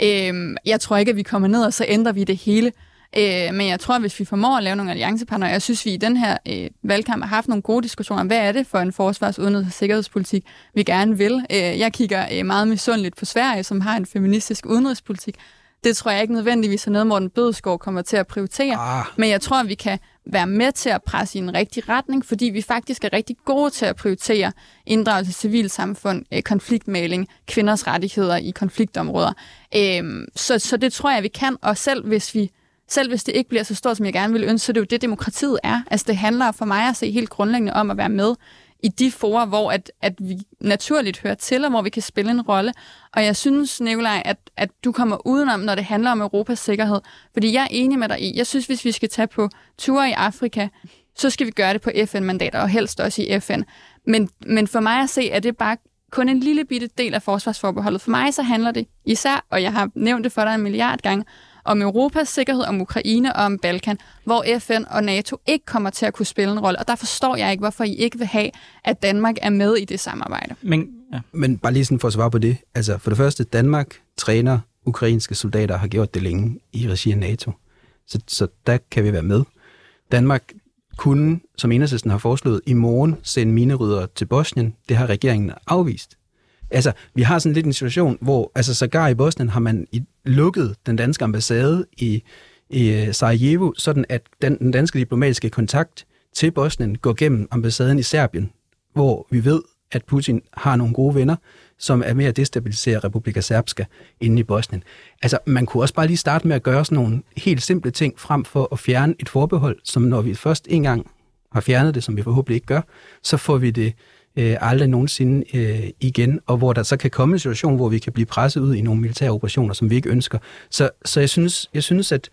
Øh, jeg tror ikke, at vi kommer ned, og så ændrer vi det hele. Øh, men jeg tror, hvis vi formår at lave nogle alliancepartnere, jeg synes, vi i den her øh, valgkamp har haft nogle gode diskussioner. Hvad er det for en forsvars-, udenrigs- og sikkerhedspolitik, vi gerne vil? Øh, jeg kigger øh, meget misundeligt på Sverige, som har en feministisk udenrigspolitik. Det tror jeg ikke nødvendigvis er noget, Morten Bødskov kommer til at prioritere. Ah. Men jeg tror, vi kan være med til at presse i en rigtig retning, fordi vi faktisk er rigtig gode til at prioritere inddragelse af civilsamfund, øh, konfliktmaling, kvinders rettigheder i konfliktområder. Øh, så, så det tror jeg, vi kan, og selv hvis vi selv hvis det ikke bliver så stort, som jeg gerne ville ønske, så det er jo det, demokratiet er. Altså det handler for mig at se helt grundlæggende om at være med i de forer, hvor at, at vi naturligt hører til, og hvor vi kan spille en rolle. Og jeg synes, Nikolaj, at, at du kommer udenom, når det handler om Europas sikkerhed. Fordi jeg er enig med dig i, jeg synes, hvis vi skal tage på ture i Afrika, så skal vi gøre det på FN-mandater, og helst også i FN. Men, men for mig at se, er det bare kun en lille bitte del af forsvarsforbeholdet. For mig så handler det især, og jeg har nævnt det for dig en milliard gange, om Europas sikkerhed, om Ukraine og om Balkan, hvor FN og NATO ikke kommer til at kunne spille en rolle. Og der forstår jeg ikke, hvorfor I ikke vil have, at Danmark er med i det samarbejde. Men, ja. Men bare lige sådan for at svare på det. Altså for det første, Danmark træner ukrainske soldater har gjort det længe i regi af NATO. Så, så der kan vi være med. Danmark kunne, som enhedslisten har foreslået, i morgen sende minerydere til Bosnien. Det har regeringen afvist. Altså, vi har sådan lidt en situation, hvor altså sågar i Bosnien har man i, lukket den danske ambassade i, i øh, Sarajevo, sådan at den, den danske diplomatiske kontakt til Bosnien går gennem ambassaden i Serbien, hvor vi ved, at Putin har nogle gode venner, som er med at destabilisere Republika Serbska inde i Bosnien. Altså, man kunne også bare lige starte med at gøre sådan nogle helt simple ting, frem for at fjerne et forbehold, som når vi først engang har fjernet det, som vi forhåbentlig ikke gør, så får vi det øh, aldrig nogensinde øh, igen, og hvor der så kan komme en situation, hvor vi kan blive presset ud i nogle militære operationer, som vi ikke ønsker. Så, så jeg, synes, jeg synes, at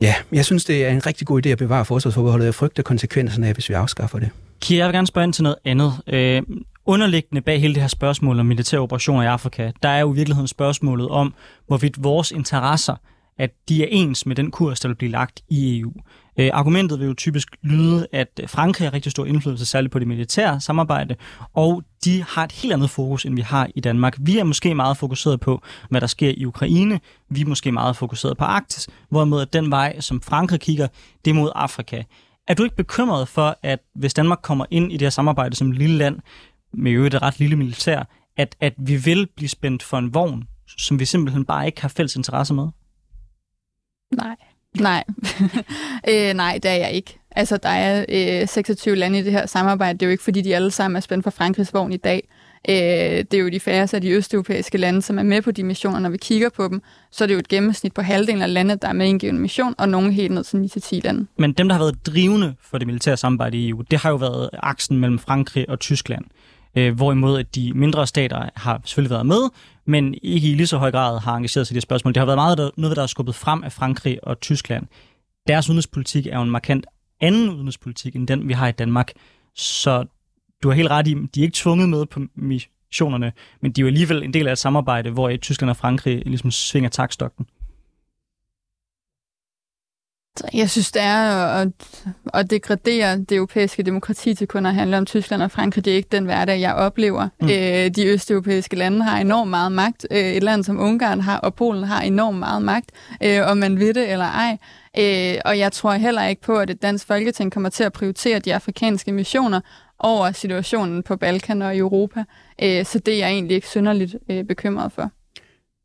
ja, jeg synes, det er en rigtig god idé at bevare forsvarsforbeholdet. Jeg frygter konsekvenserne af, hvis vi afskaffer det. Kira, jeg vil gerne spørge ind til noget andet. Øh, underliggende bag hele det her spørgsmål om militære operationer i Afrika, der er jo i virkeligheden spørgsmålet om, hvorvidt vores interesser, at de er ens med den kurs, der vil blive lagt i EU. Øh, argumentet vil jo typisk lyde, at øh, Frankrig har rigtig stor indflydelse, særligt på det militære samarbejde, og de har et helt andet fokus, end vi har i Danmark. Vi er måske meget fokuseret på, hvad der sker i Ukraine. Vi er måske meget fokuseret på Arktis, hvorimod at den vej, som Frankrig kigger, det er mod Afrika. Er du ikke bekymret for, at hvis Danmark kommer ind i det her samarbejde som et lille land, med jo et ret lille militær, at, at vi vil blive spændt for en vogn, som vi simpelthen bare ikke har fælles interesse med? Nej. Nej. øh, nej, det er jeg ikke. Altså, der er øh, 26 lande i det her samarbejde. Det er jo ikke, fordi de alle sammen er spændt for Frankrigs vogn i dag. Øh, det er jo de færreste af de østeuropæiske lande, som er med på de missioner. Når vi kigger på dem, så er det jo et gennemsnit på halvdelen af landet, der er med i en given mission, og nogle helt ned til 9-10 lande. Men dem, der har været drivende for det militære samarbejde i EU, det har jo været aksen mellem Frankrig og Tyskland. Øh, hvorimod at de mindre stater har selvfølgelig været med, men ikke i lige så høj grad har engageret sig i det spørgsmål. Det har været meget der, noget, der er skubbet frem af Frankrig og Tyskland. Deres udenrigspolitik er jo en markant anden udenrigspolitik end den, vi har i Danmark. Så du har helt ret i, de er ikke tvunget med på missionerne, men de er jo alligevel en del af et samarbejde, hvor Tyskland og Frankrig ligesom svinger takstokken. Jeg synes, det er at, at degradere det europæiske demokrati til kun at handle om Tyskland og Frankrig. Det er ikke den hverdag, jeg oplever. Mm. Øh, de østeuropæiske lande har enormt meget magt. Øh, et land som Ungarn har, og Polen har enormt meget magt, øh, om man ved det eller ej. Øh, og jeg tror heller ikke på, at et dansk folketing kommer til at prioritere de afrikanske missioner over situationen på Balkan og i Europa. Øh, så det er jeg egentlig ikke synderligt øh, bekymret for.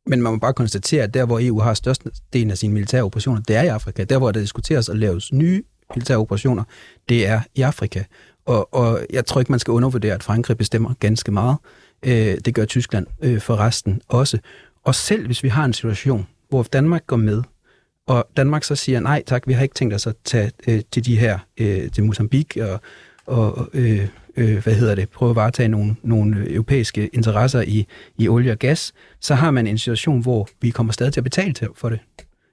Men man må bare konstatere, at der, hvor EU har størstedelen af sine militære operationer, det er i Afrika. Der, hvor der diskuteres at laves nye militære operationer, det er i Afrika. Og, og jeg tror ikke, man skal undervurdere, at Frankrig bestemmer ganske meget. Øh, det gør Tyskland øh, for resten også. Og selv hvis vi har en situation, hvor Danmark går med, og Danmark så siger, nej tak, vi har ikke tænkt os at tage øh, til de her, øh, til Mozambique og, og øh, øh, hvad hedder det, prøve at varetage nogle, nogle europæiske interesser i, i olie og gas, så har man en situation, hvor vi kommer stadig til at betale til for det.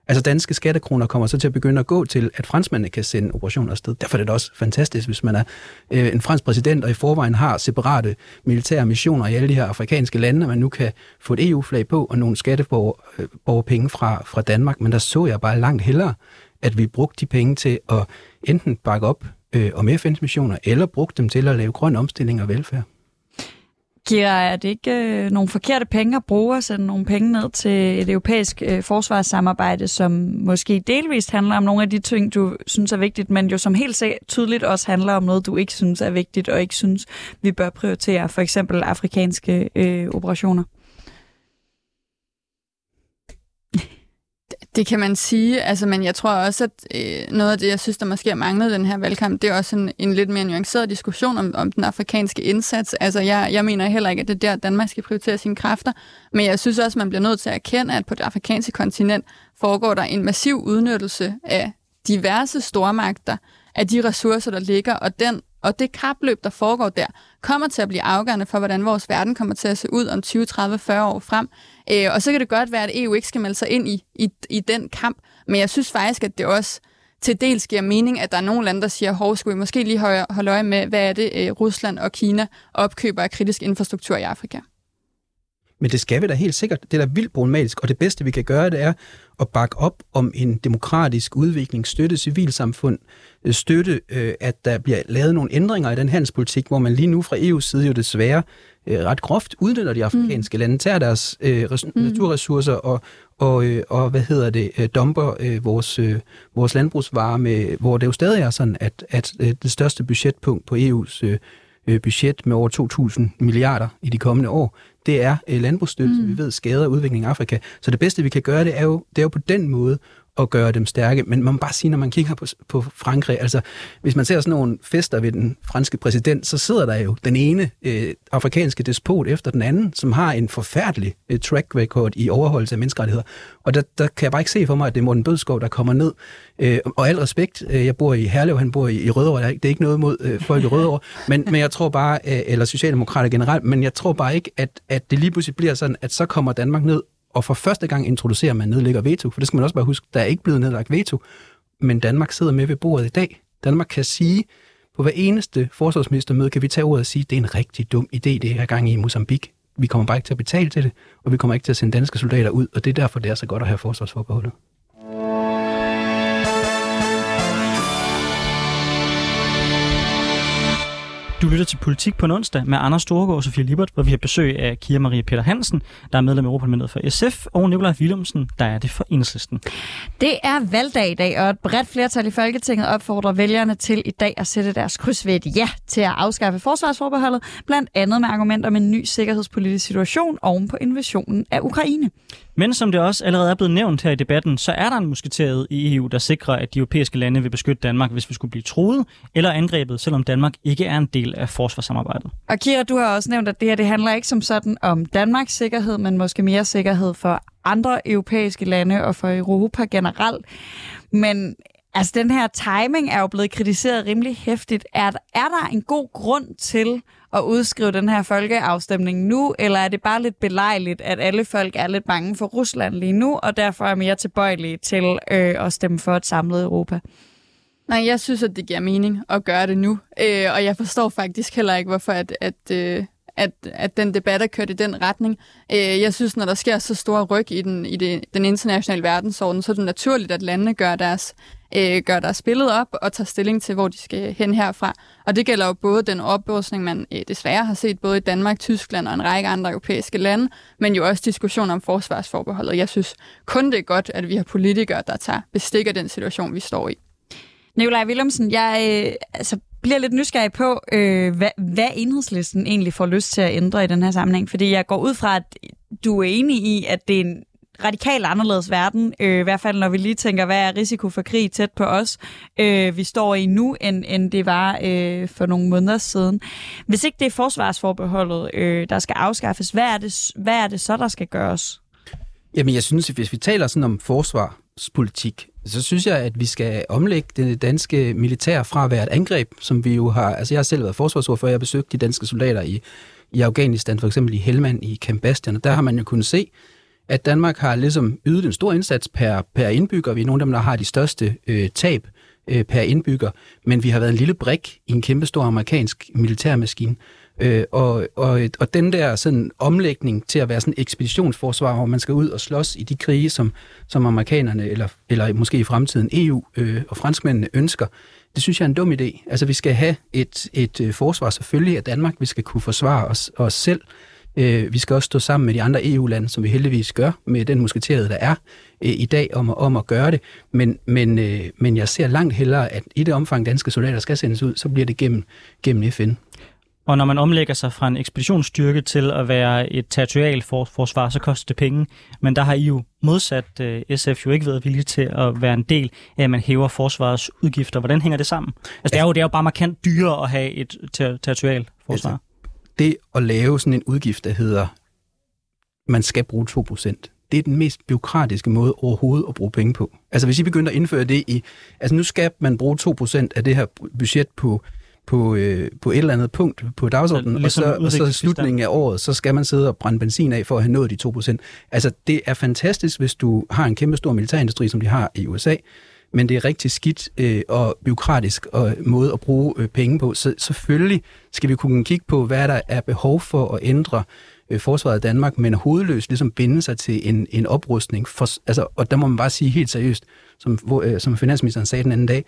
Altså danske skattekroner kommer så til at begynde at gå til, at franskmændene kan sende operationer afsted. Derfor er det også fantastisk, hvis man er øh, en fransk præsident, og i forvejen har separate militære missioner i alle de her afrikanske lande, og man nu kan få et EU-flag på og nogle skatteborgerpenge øh, fra, fra Danmark. Men der så jeg bare langt hellere, at vi brugte de penge til at enten bakke op øh, om FN's missioner, eller brugt dem til at lave grøn omstilling og velfærd. Giver er det ikke øh, nogle forkerte penge at bruge at sende nogle penge ned til et europæisk øh, forsvarssamarbejde, som måske delvist handler om nogle af de ting, du synes er vigtigt, men jo som helt tydeligt også handler om noget, du ikke synes er vigtigt, og ikke synes, vi bør prioritere, for eksempel afrikanske øh, operationer? Det kan man sige, altså, men jeg tror også, at øh, noget af det, jeg synes, der måske har manglet den her valgkamp, det er også en, en lidt mere nuanceret diskussion om, om den afrikanske indsats. Altså, jeg, jeg mener heller ikke, at det er der, Danmark skal prioritere sine kræfter, men jeg synes også, at man bliver nødt til at erkende, at på det afrikanske kontinent foregår der en massiv udnyttelse af diverse stormagter, af de ressourcer, der ligger, og den og det kapløb, der foregår der, kommer til at blive afgørende for, hvordan vores verden kommer til at se ud om 20, 30, 40 år frem. Øh, og så kan det godt være, at EU ikke skal melde sig ind i, i, i den kamp, men jeg synes faktisk, at det også til dels giver mening, at der er nogle lande, der siger, hov, skulle vi måske lige holde, øje med, hvad er det, øh, Rusland og Kina opkøber af kritisk infrastruktur i Afrika. Men det skal vi da helt sikkert. Det er da vildt problematisk, og det bedste, vi kan gøre, det er at bakke op om en demokratisk udvikling, støtte civilsamfund, øh, støtte, øh, at der bliver lavet nogle ændringer i den handelspolitik, hvor man lige nu fra EU's side jo desværre øh, ret groft udnytter de afrikanske mm. lande, tager deres øh, res- mm. naturressourcer og, og, øh, og hvad hedder det, øh, dumper øh, vores, øh, vores landbrugsvarer, med, hvor det jo stadig er sådan, at, at øh, det største budgetpunkt på EU's øh, budget med over 2.000 milliarder i de kommende år, det er øh, landbrugsstøtte, mm. vi ved skader udviklingen i Afrika. Så det bedste, vi kan gøre, det er jo, det er jo på den måde at gøre dem stærke. Men man må bare sige, når man kigger på, på Frankrig, altså hvis man ser sådan nogle fester ved den franske præsident, så sidder der jo den ene øh, afrikanske despot efter den anden, som har en forfærdelig øh, track record i overholdelse af menneskerettigheder. Og der, der kan jeg bare ikke se for mig, at det er Morten Bødskov, der kommer ned. Øh, og al respekt, øh, jeg bor i Herlev, han bor i, i Rødovre, det er ikke noget mod øh, folk i Rødovre, men, men jeg tror bare, øh, eller Socialdemokrater generelt, men jeg tror bare ikke, at, at det lige pludselig bliver sådan, at så kommer Danmark ned og for første gang introducerer man nedlægger veto, for det skal man også bare huske, der er ikke blevet nedlagt veto, men Danmark sidder med ved bordet i dag. Danmark kan sige På hver eneste forsvarsministermøde kan vi tage ordet og sige, det er en rigtig dum idé, det her gang i Mozambique. Vi kommer bare ikke til at betale til det, og vi kommer ikke til at sende danske soldater ud, og det er derfor, det er så godt at have forsvarsforbeholdet. Du lytter til Politik på en onsdag med Anders Storgård og Sofie Libert, hvor vi har besøg af Kira Marie Peter Hansen, der er medlem af Europaparlamentet for SF, og Nikolaj Willumsen, der er det for Enhedslisten. Det er valgdag i dag, og et bredt flertal i Folketinget opfordrer vælgerne til i dag at sætte deres kryds ved et ja til at afskaffe forsvarsforbeholdet, blandt andet med argumenter om en ny sikkerhedspolitisk situation oven på invasionen af Ukraine. Men som det også allerede er blevet nævnt her i debatten, så er der en musketeret i EU, der sikrer, at de europæiske lande vil beskytte Danmark, hvis vi skulle blive truet eller angrebet, selvom Danmark ikke er en del af forsvarssamarbejdet. Og Kira, du har også nævnt, at det her det handler ikke som sådan om Danmarks sikkerhed, men måske mere sikkerhed for andre europæiske lande og for Europa generelt. Men altså, den her timing er jo blevet kritiseret rimelig hæftigt. Er, er der en god grund til at udskrive den her folkeafstemning nu, eller er det bare lidt belejligt, at alle folk er lidt bange for Rusland lige nu, og derfor er mere tilbøjelige til øh, at stemme for et samlet Europa? Nej, jeg synes, at det giver mening at gøre det nu. Øh, og jeg forstår faktisk heller ikke, hvorfor at, at, øh, at, at den debat er kørt i den retning. Øh, jeg synes, når der sker så store ryg i den, i det, den internationale verdensorden, så er det naturligt, at landene gør deres, øh, gør deres billede op og tager stilling til, hvor de skal hen herfra. Og det gælder jo både den oprustning, man øh, desværre har set både i Danmark, Tyskland og en række andre europæiske lande, men jo også diskussion om forsvarsforbeholdet. Jeg synes kun det er godt, at vi har politikere, der tager bestik af den situation, vi står i. Nikolaj Willumsen, jeg øh, altså, bliver lidt nysgerrig på, øh, hvad, hvad enhedslisten egentlig får lyst til at ændre i den her sammenhæng. Fordi jeg går ud fra, at du er enig i, at det er en radikalt anderledes verden, øh, i hvert fald når vi lige tænker, hvad er risiko for krig tæt på os, øh, vi står i nu, end, end det var øh, for nogle måneder siden. Hvis ikke det er forsvarsforbeholdet, øh, der skal afskaffes, hvad er, det, hvad er det så, der skal gøres? Jamen, jeg synes, hvis vi taler sådan om forsvarspolitik, så synes jeg, at vi skal omlægge det danske militær fra at være et angreb, som vi jo har... Altså, jeg har selv været forsvarsordfører, jeg har besøgt de danske soldater i, i Afghanistan, for eksempel i Helmand i Camp Bastion, og der har man jo kunnet se, at Danmark har ligesom ydet en stor indsats per, per indbygger. Vi er nogle af dem, der har de største øh, tab øh, per indbygger, men vi har været en lille brik i en kæmpestor amerikansk militærmaskine. Øh, og, og, og den der sådan omlægning til at være sådan ekspeditionsforsvar, hvor man skal ud og slås i de krige, som, som amerikanerne, eller, eller måske i fremtiden EU øh, og franskmændene ønsker, det synes jeg er en dum idé. Altså vi skal have et, et øh, forsvar selvfølgelig af Danmark, vi skal kunne forsvare os, os selv, Øh, vi skal også stå sammen med de andre EU-lande, som vi heldigvis gør, med den musketerede, der er øh, i dag, om, om at gøre det. Men, men, øh, men jeg ser langt hellere, at i det omfang danske soldater skal sendes ud, så bliver det gennem, gennem FN. Og når man omlægger sig fra en ekspeditionsstyrke til at være et territorial for, forsvar, så koster det penge. Men der har I jo modsat uh, SF jo ikke været villige til at være en del af, at man hæver forsvarets udgifter. Hvordan hænger det sammen? Altså, det, er jo, det er jo bare markant dyrere at have et ter- territorial forsvar. Altså, det at lave sådan en udgift, der hedder, man skal bruge 2%, det er den mest byråkratiske måde overhovedet at bruge penge på. Altså hvis I begynder at indføre det i, altså nu skal man bruge 2% af det her budget på, på, øh, på et eller andet punkt på dagsordenen, ligesom og, så, og så slutningen af året, så skal man sidde og brænde benzin af for at have nået de 2%. Altså det er fantastisk, hvis du har en kæmpe stor militærindustri, som de har i USA, men det er rigtig skidt øh, og byråkratisk og måde at bruge øh, penge på. Så selvfølgelig skal vi kunne kigge på, hvad der er behov for at ændre øh, forsvaret af Danmark, men hovedløst ligesom binde sig til en, en oprustning. For, altså, og der må man bare sige helt seriøst, som, hvor, øh, som finansministeren sagde den anden dag,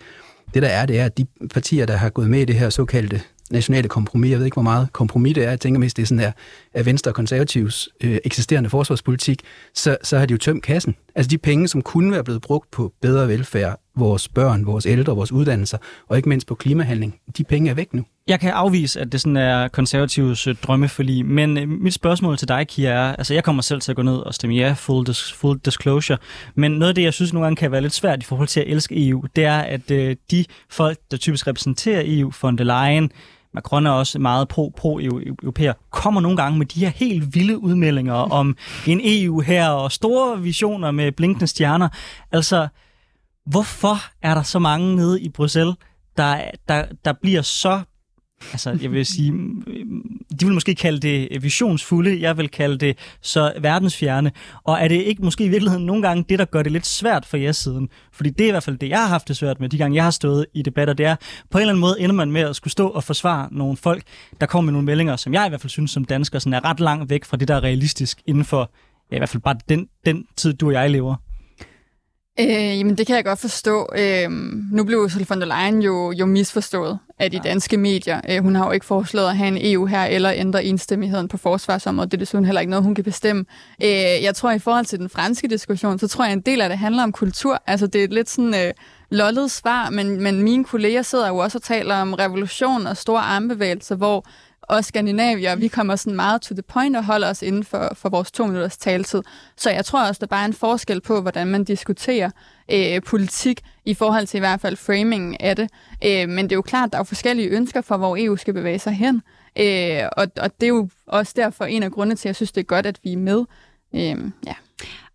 det der er, det er, at de partier, der har gået med i det her såkaldte nationale kompromis. Jeg ved ikke, hvor meget kompromis det er. Jeg tænker mest, det er sådan der, af Venstre og Konservativs øh, eksisterende forsvarspolitik, så, så har de jo tømt kassen. Altså de penge, som kunne være blevet brugt på bedre velfærd, vores børn, vores ældre, vores uddannelser, og ikke mindst på klimahandling, de penge er væk nu. Jeg kan afvise, at det sådan er konservativs øh, drømmeforlig, men øh, mit spørgsmål til dig, Kia, er, altså jeg kommer selv til at gå ned og stemme ja, full, dis- full disclosure, men noget af det, jeg synes nogle gange kan være lidt svært i forhold til at elske EU, det er, at øh, de folk, der typisk repræsenterer EU, von der Leyen, Macron er også meget pro-europæer, pro kommer nogle gange med de her helt vilde udmeldinger om en EU her og store visioner med blinkende stjerner. Altså, hvorfor er der så mange nede i Bruxelles, der, der, der bliver så Altså, jeg vil sige, de vil måske kalde det visionsfulde, jeg vil kalde det så verdensfjerne. Og er det ikke måske i virkeligheden nogle gange det, der gør det lidt svært for jer siden? Fordi det er i hvert fald det, jeg har haft det svært med, de gange jeg har stået i debatter, det er, på en eller anden måde ender man med at skulle stå og forsvare nogle folk, der kommer med nogle meldinger, som jeg i hvert fald synes som dansker, sådan er ret langt væk fra det, der er realistisk inden for, ja, i hvert fald bare den, den tid, du og jeg lever. Øh, jamen, det kan jeg godt forstå. Øh, nu blev Ursula von der Leyen jo, jo misforstået af de ja. danske medier. Øh, hun har jo ikke foreslået at have en EU her eller ændre enstemmigheden på forsvarsområdet. Det er desuden heller ikke noget, hun kan bestemme. Øh, jeg tror, i forhold til den franske diskussion, så tror jeg, en del af det handler om kultur. Altså, det er et lidt sådan... Øh, lollet svar, men, men mine kolleger sidder jo også og taler om revolution og store armbevægelser, hvor og skandinavier, vi kommer sådan meget to the point og holder os inden for, for vores to minutters taletid. Så jeg tror også, der bare er en forskel på, hvordan man diskuterer øh, politik i forhold til i hvert fald framingen af det. Øh, men det er jo klart, at der er forskellige ønsker for, hvor EU skal bevæge sig hen. Øh, og, og det er jo også derfor en af grundene til, at jeg synes, det er godt, at vi er med. Øh, ja.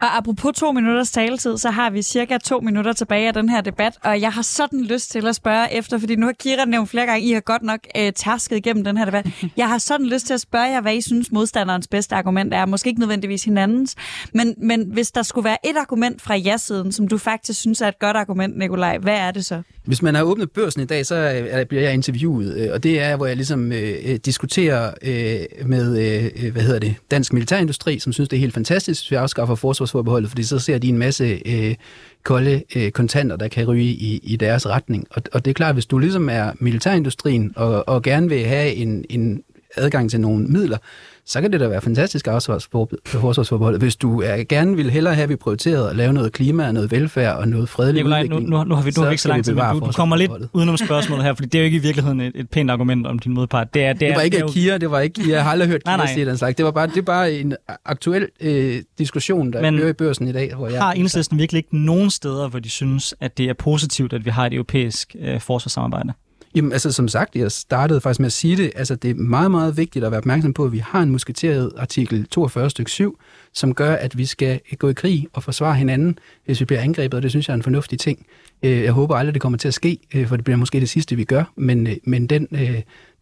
Og apropos to minutters taletid, så har vi cirka to minutter tilbage af den her debat, og jeg har sådan lyst til at spørge efter, fordi nu har Kira nævnt flere gange, I har godt nok øh, tærsket igennem den her debat. Jeg har sådan lyst til at spørge jer, hvad I synes modstanderens bedste argument er. Måske ikke nødvendigvis hinandens, men, men hvis der skulle være et argument fra ja-siden, som du faktisk synes er et godt argument, Nikolaj, hvad er det så? Hvis man har åbnet børsen i dag, så er, bliver jeg interviewet, øh, og det er, hvor jeg ligesom øh, øh, diskuterer øh, med, øh, hvad hedder det, dansk militærindustri, som synes, det er helt fantastisk, hvis vi afskaffer forsvarsforbeholdet, fordi så ser de en masse øh, kolde øh, kontanter, der kan ryge i, i deres retning. Og, og det er klart, hvis du ligesom er militærindustrien og, og gerne vil have en, en adgang til nogle midler, så kan det da være fantastisk forsvarsforbehold. Hvis du er, gerne vil hellere have, at vi prioriteret at lave noget klima, noget velfærd og noget fredelig Nikolaj, nu, nu, nu har vi, nu har vi ikke så lang tid, du, du kommer lidt udenom spørgsmålet her, fordi det er jo ikke i virkeligheden et, et pænt argument om din modpart. Det, er, det, det var er, ikke det er jo... Kia, det var ikke. Jeg har aldrig hørt nej, nej. sige den slags. Det var bare, det er bare en aktuel øh, diskussion, der men kører i børsen i dag. Hvor jeg har enhedslisten virkelig ikke nogen steder, hvor de synes, at det er positivt, at vi har et europæisk øh, forsvarssamarbejde? Jamen, altså som sagt, jeg startede faktisk med at sige det, altså det er meget, meget vigtigt at være opmærksom på, at vi har en musketeret artikel 42 stykke 7, som gør, at vi skal gå i krig og forsvare hinanden, hvis vi bliver angrebet, og det synes jeg er en fornuftig ting. Øh, jeg håber aldrig, det kommer til at ske, øh, for det bliver måske det sidste, vi gør, men, øh, men den,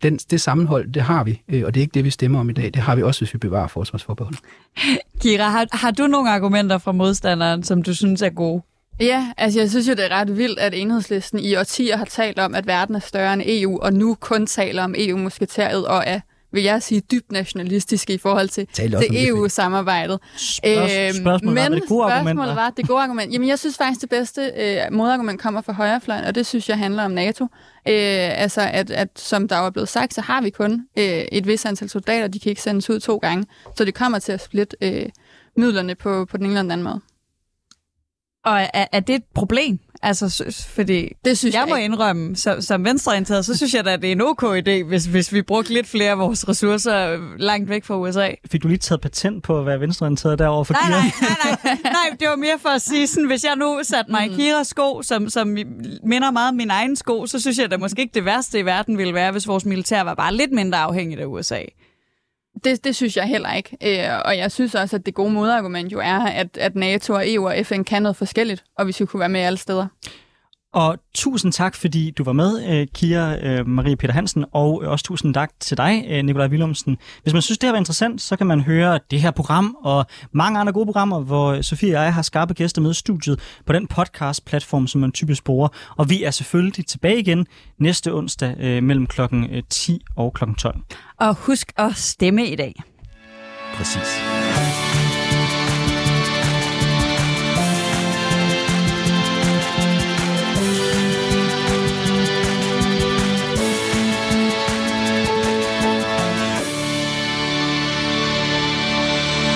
den, det sammenhold, det har vi, og det er ikke det, vi stemmer om i dag. Det har vi også, hvis vi bevarer forsvarsforbeholdet. Kira, har, har du nogle argumenter fra modstanderen, som du synes er gode? Ja, altså jeg synes jo, det er ret vildt, at enhedslisten i årtier har talt om, at verden er større end EU, og nu kun taler om EU-musketeret og er vil jeg sige, dybt nationalistiske i forhold til, til EU-samarbejdet. Spørgsmålet, øhm, spørgsmålet var, det gode argument, var det gode argument. Jamen, jeg synes faktisk, det bedste øh, modargument kommer fra højrefløjen, og det synes jeg handler om NATO. Øh, altså, at, at som der er blevet sagt, så har vi kun øh, et vis antal soldater, de kan ikke sendes ud to gange, så det kommer til at splitte øh, midlerne på, på den ene eller den anden måde. Og er, er det et problem? Altså, fordi det synes jeg, jeg må ikke. indrømme, som, som venstreorienteret, så synes jeg at det er en ok idé, hvis, hvis vi brugte lidt flere af vores ressourcer langt væk fra USA. Fik du lige taget patent på at være venstreorienteret derovre for nej, nej, nej, nej, nej, det var mere for at sige sådan, hvis jeg nu satte mig i mm. Kiras sko, som, som minder meget om min egen sko, så synes jeg da måske ikke det værste i verden ville være, hvis vores militær var bare lidt mindre afhængigt af USA. Det, det synes jeg heller ikke. Øh, og jeg synes også, at det gode modargument jo er, at, at NATO og EU og FN kan noget forskelligt, og vi skal kunne være med alle steder. Og tusind tak, fordi du var med, øh, Kira øh, Marie Peter Hansen, og også tusind tak til dig, øh, Nikolaj Willumsen. Hvis man synes, det her var interessant, så kan man høre det her program og mange andre gode programmer, hvor Sofie og jeg har skarpe gæster med i studiet på den podcast-platform, som man typisk bruger. Og vi er selvfølgelig tilbage igen næste onsdag mellem klokken 10 og klokken 12. Og husk at stemme i dag. Præcis.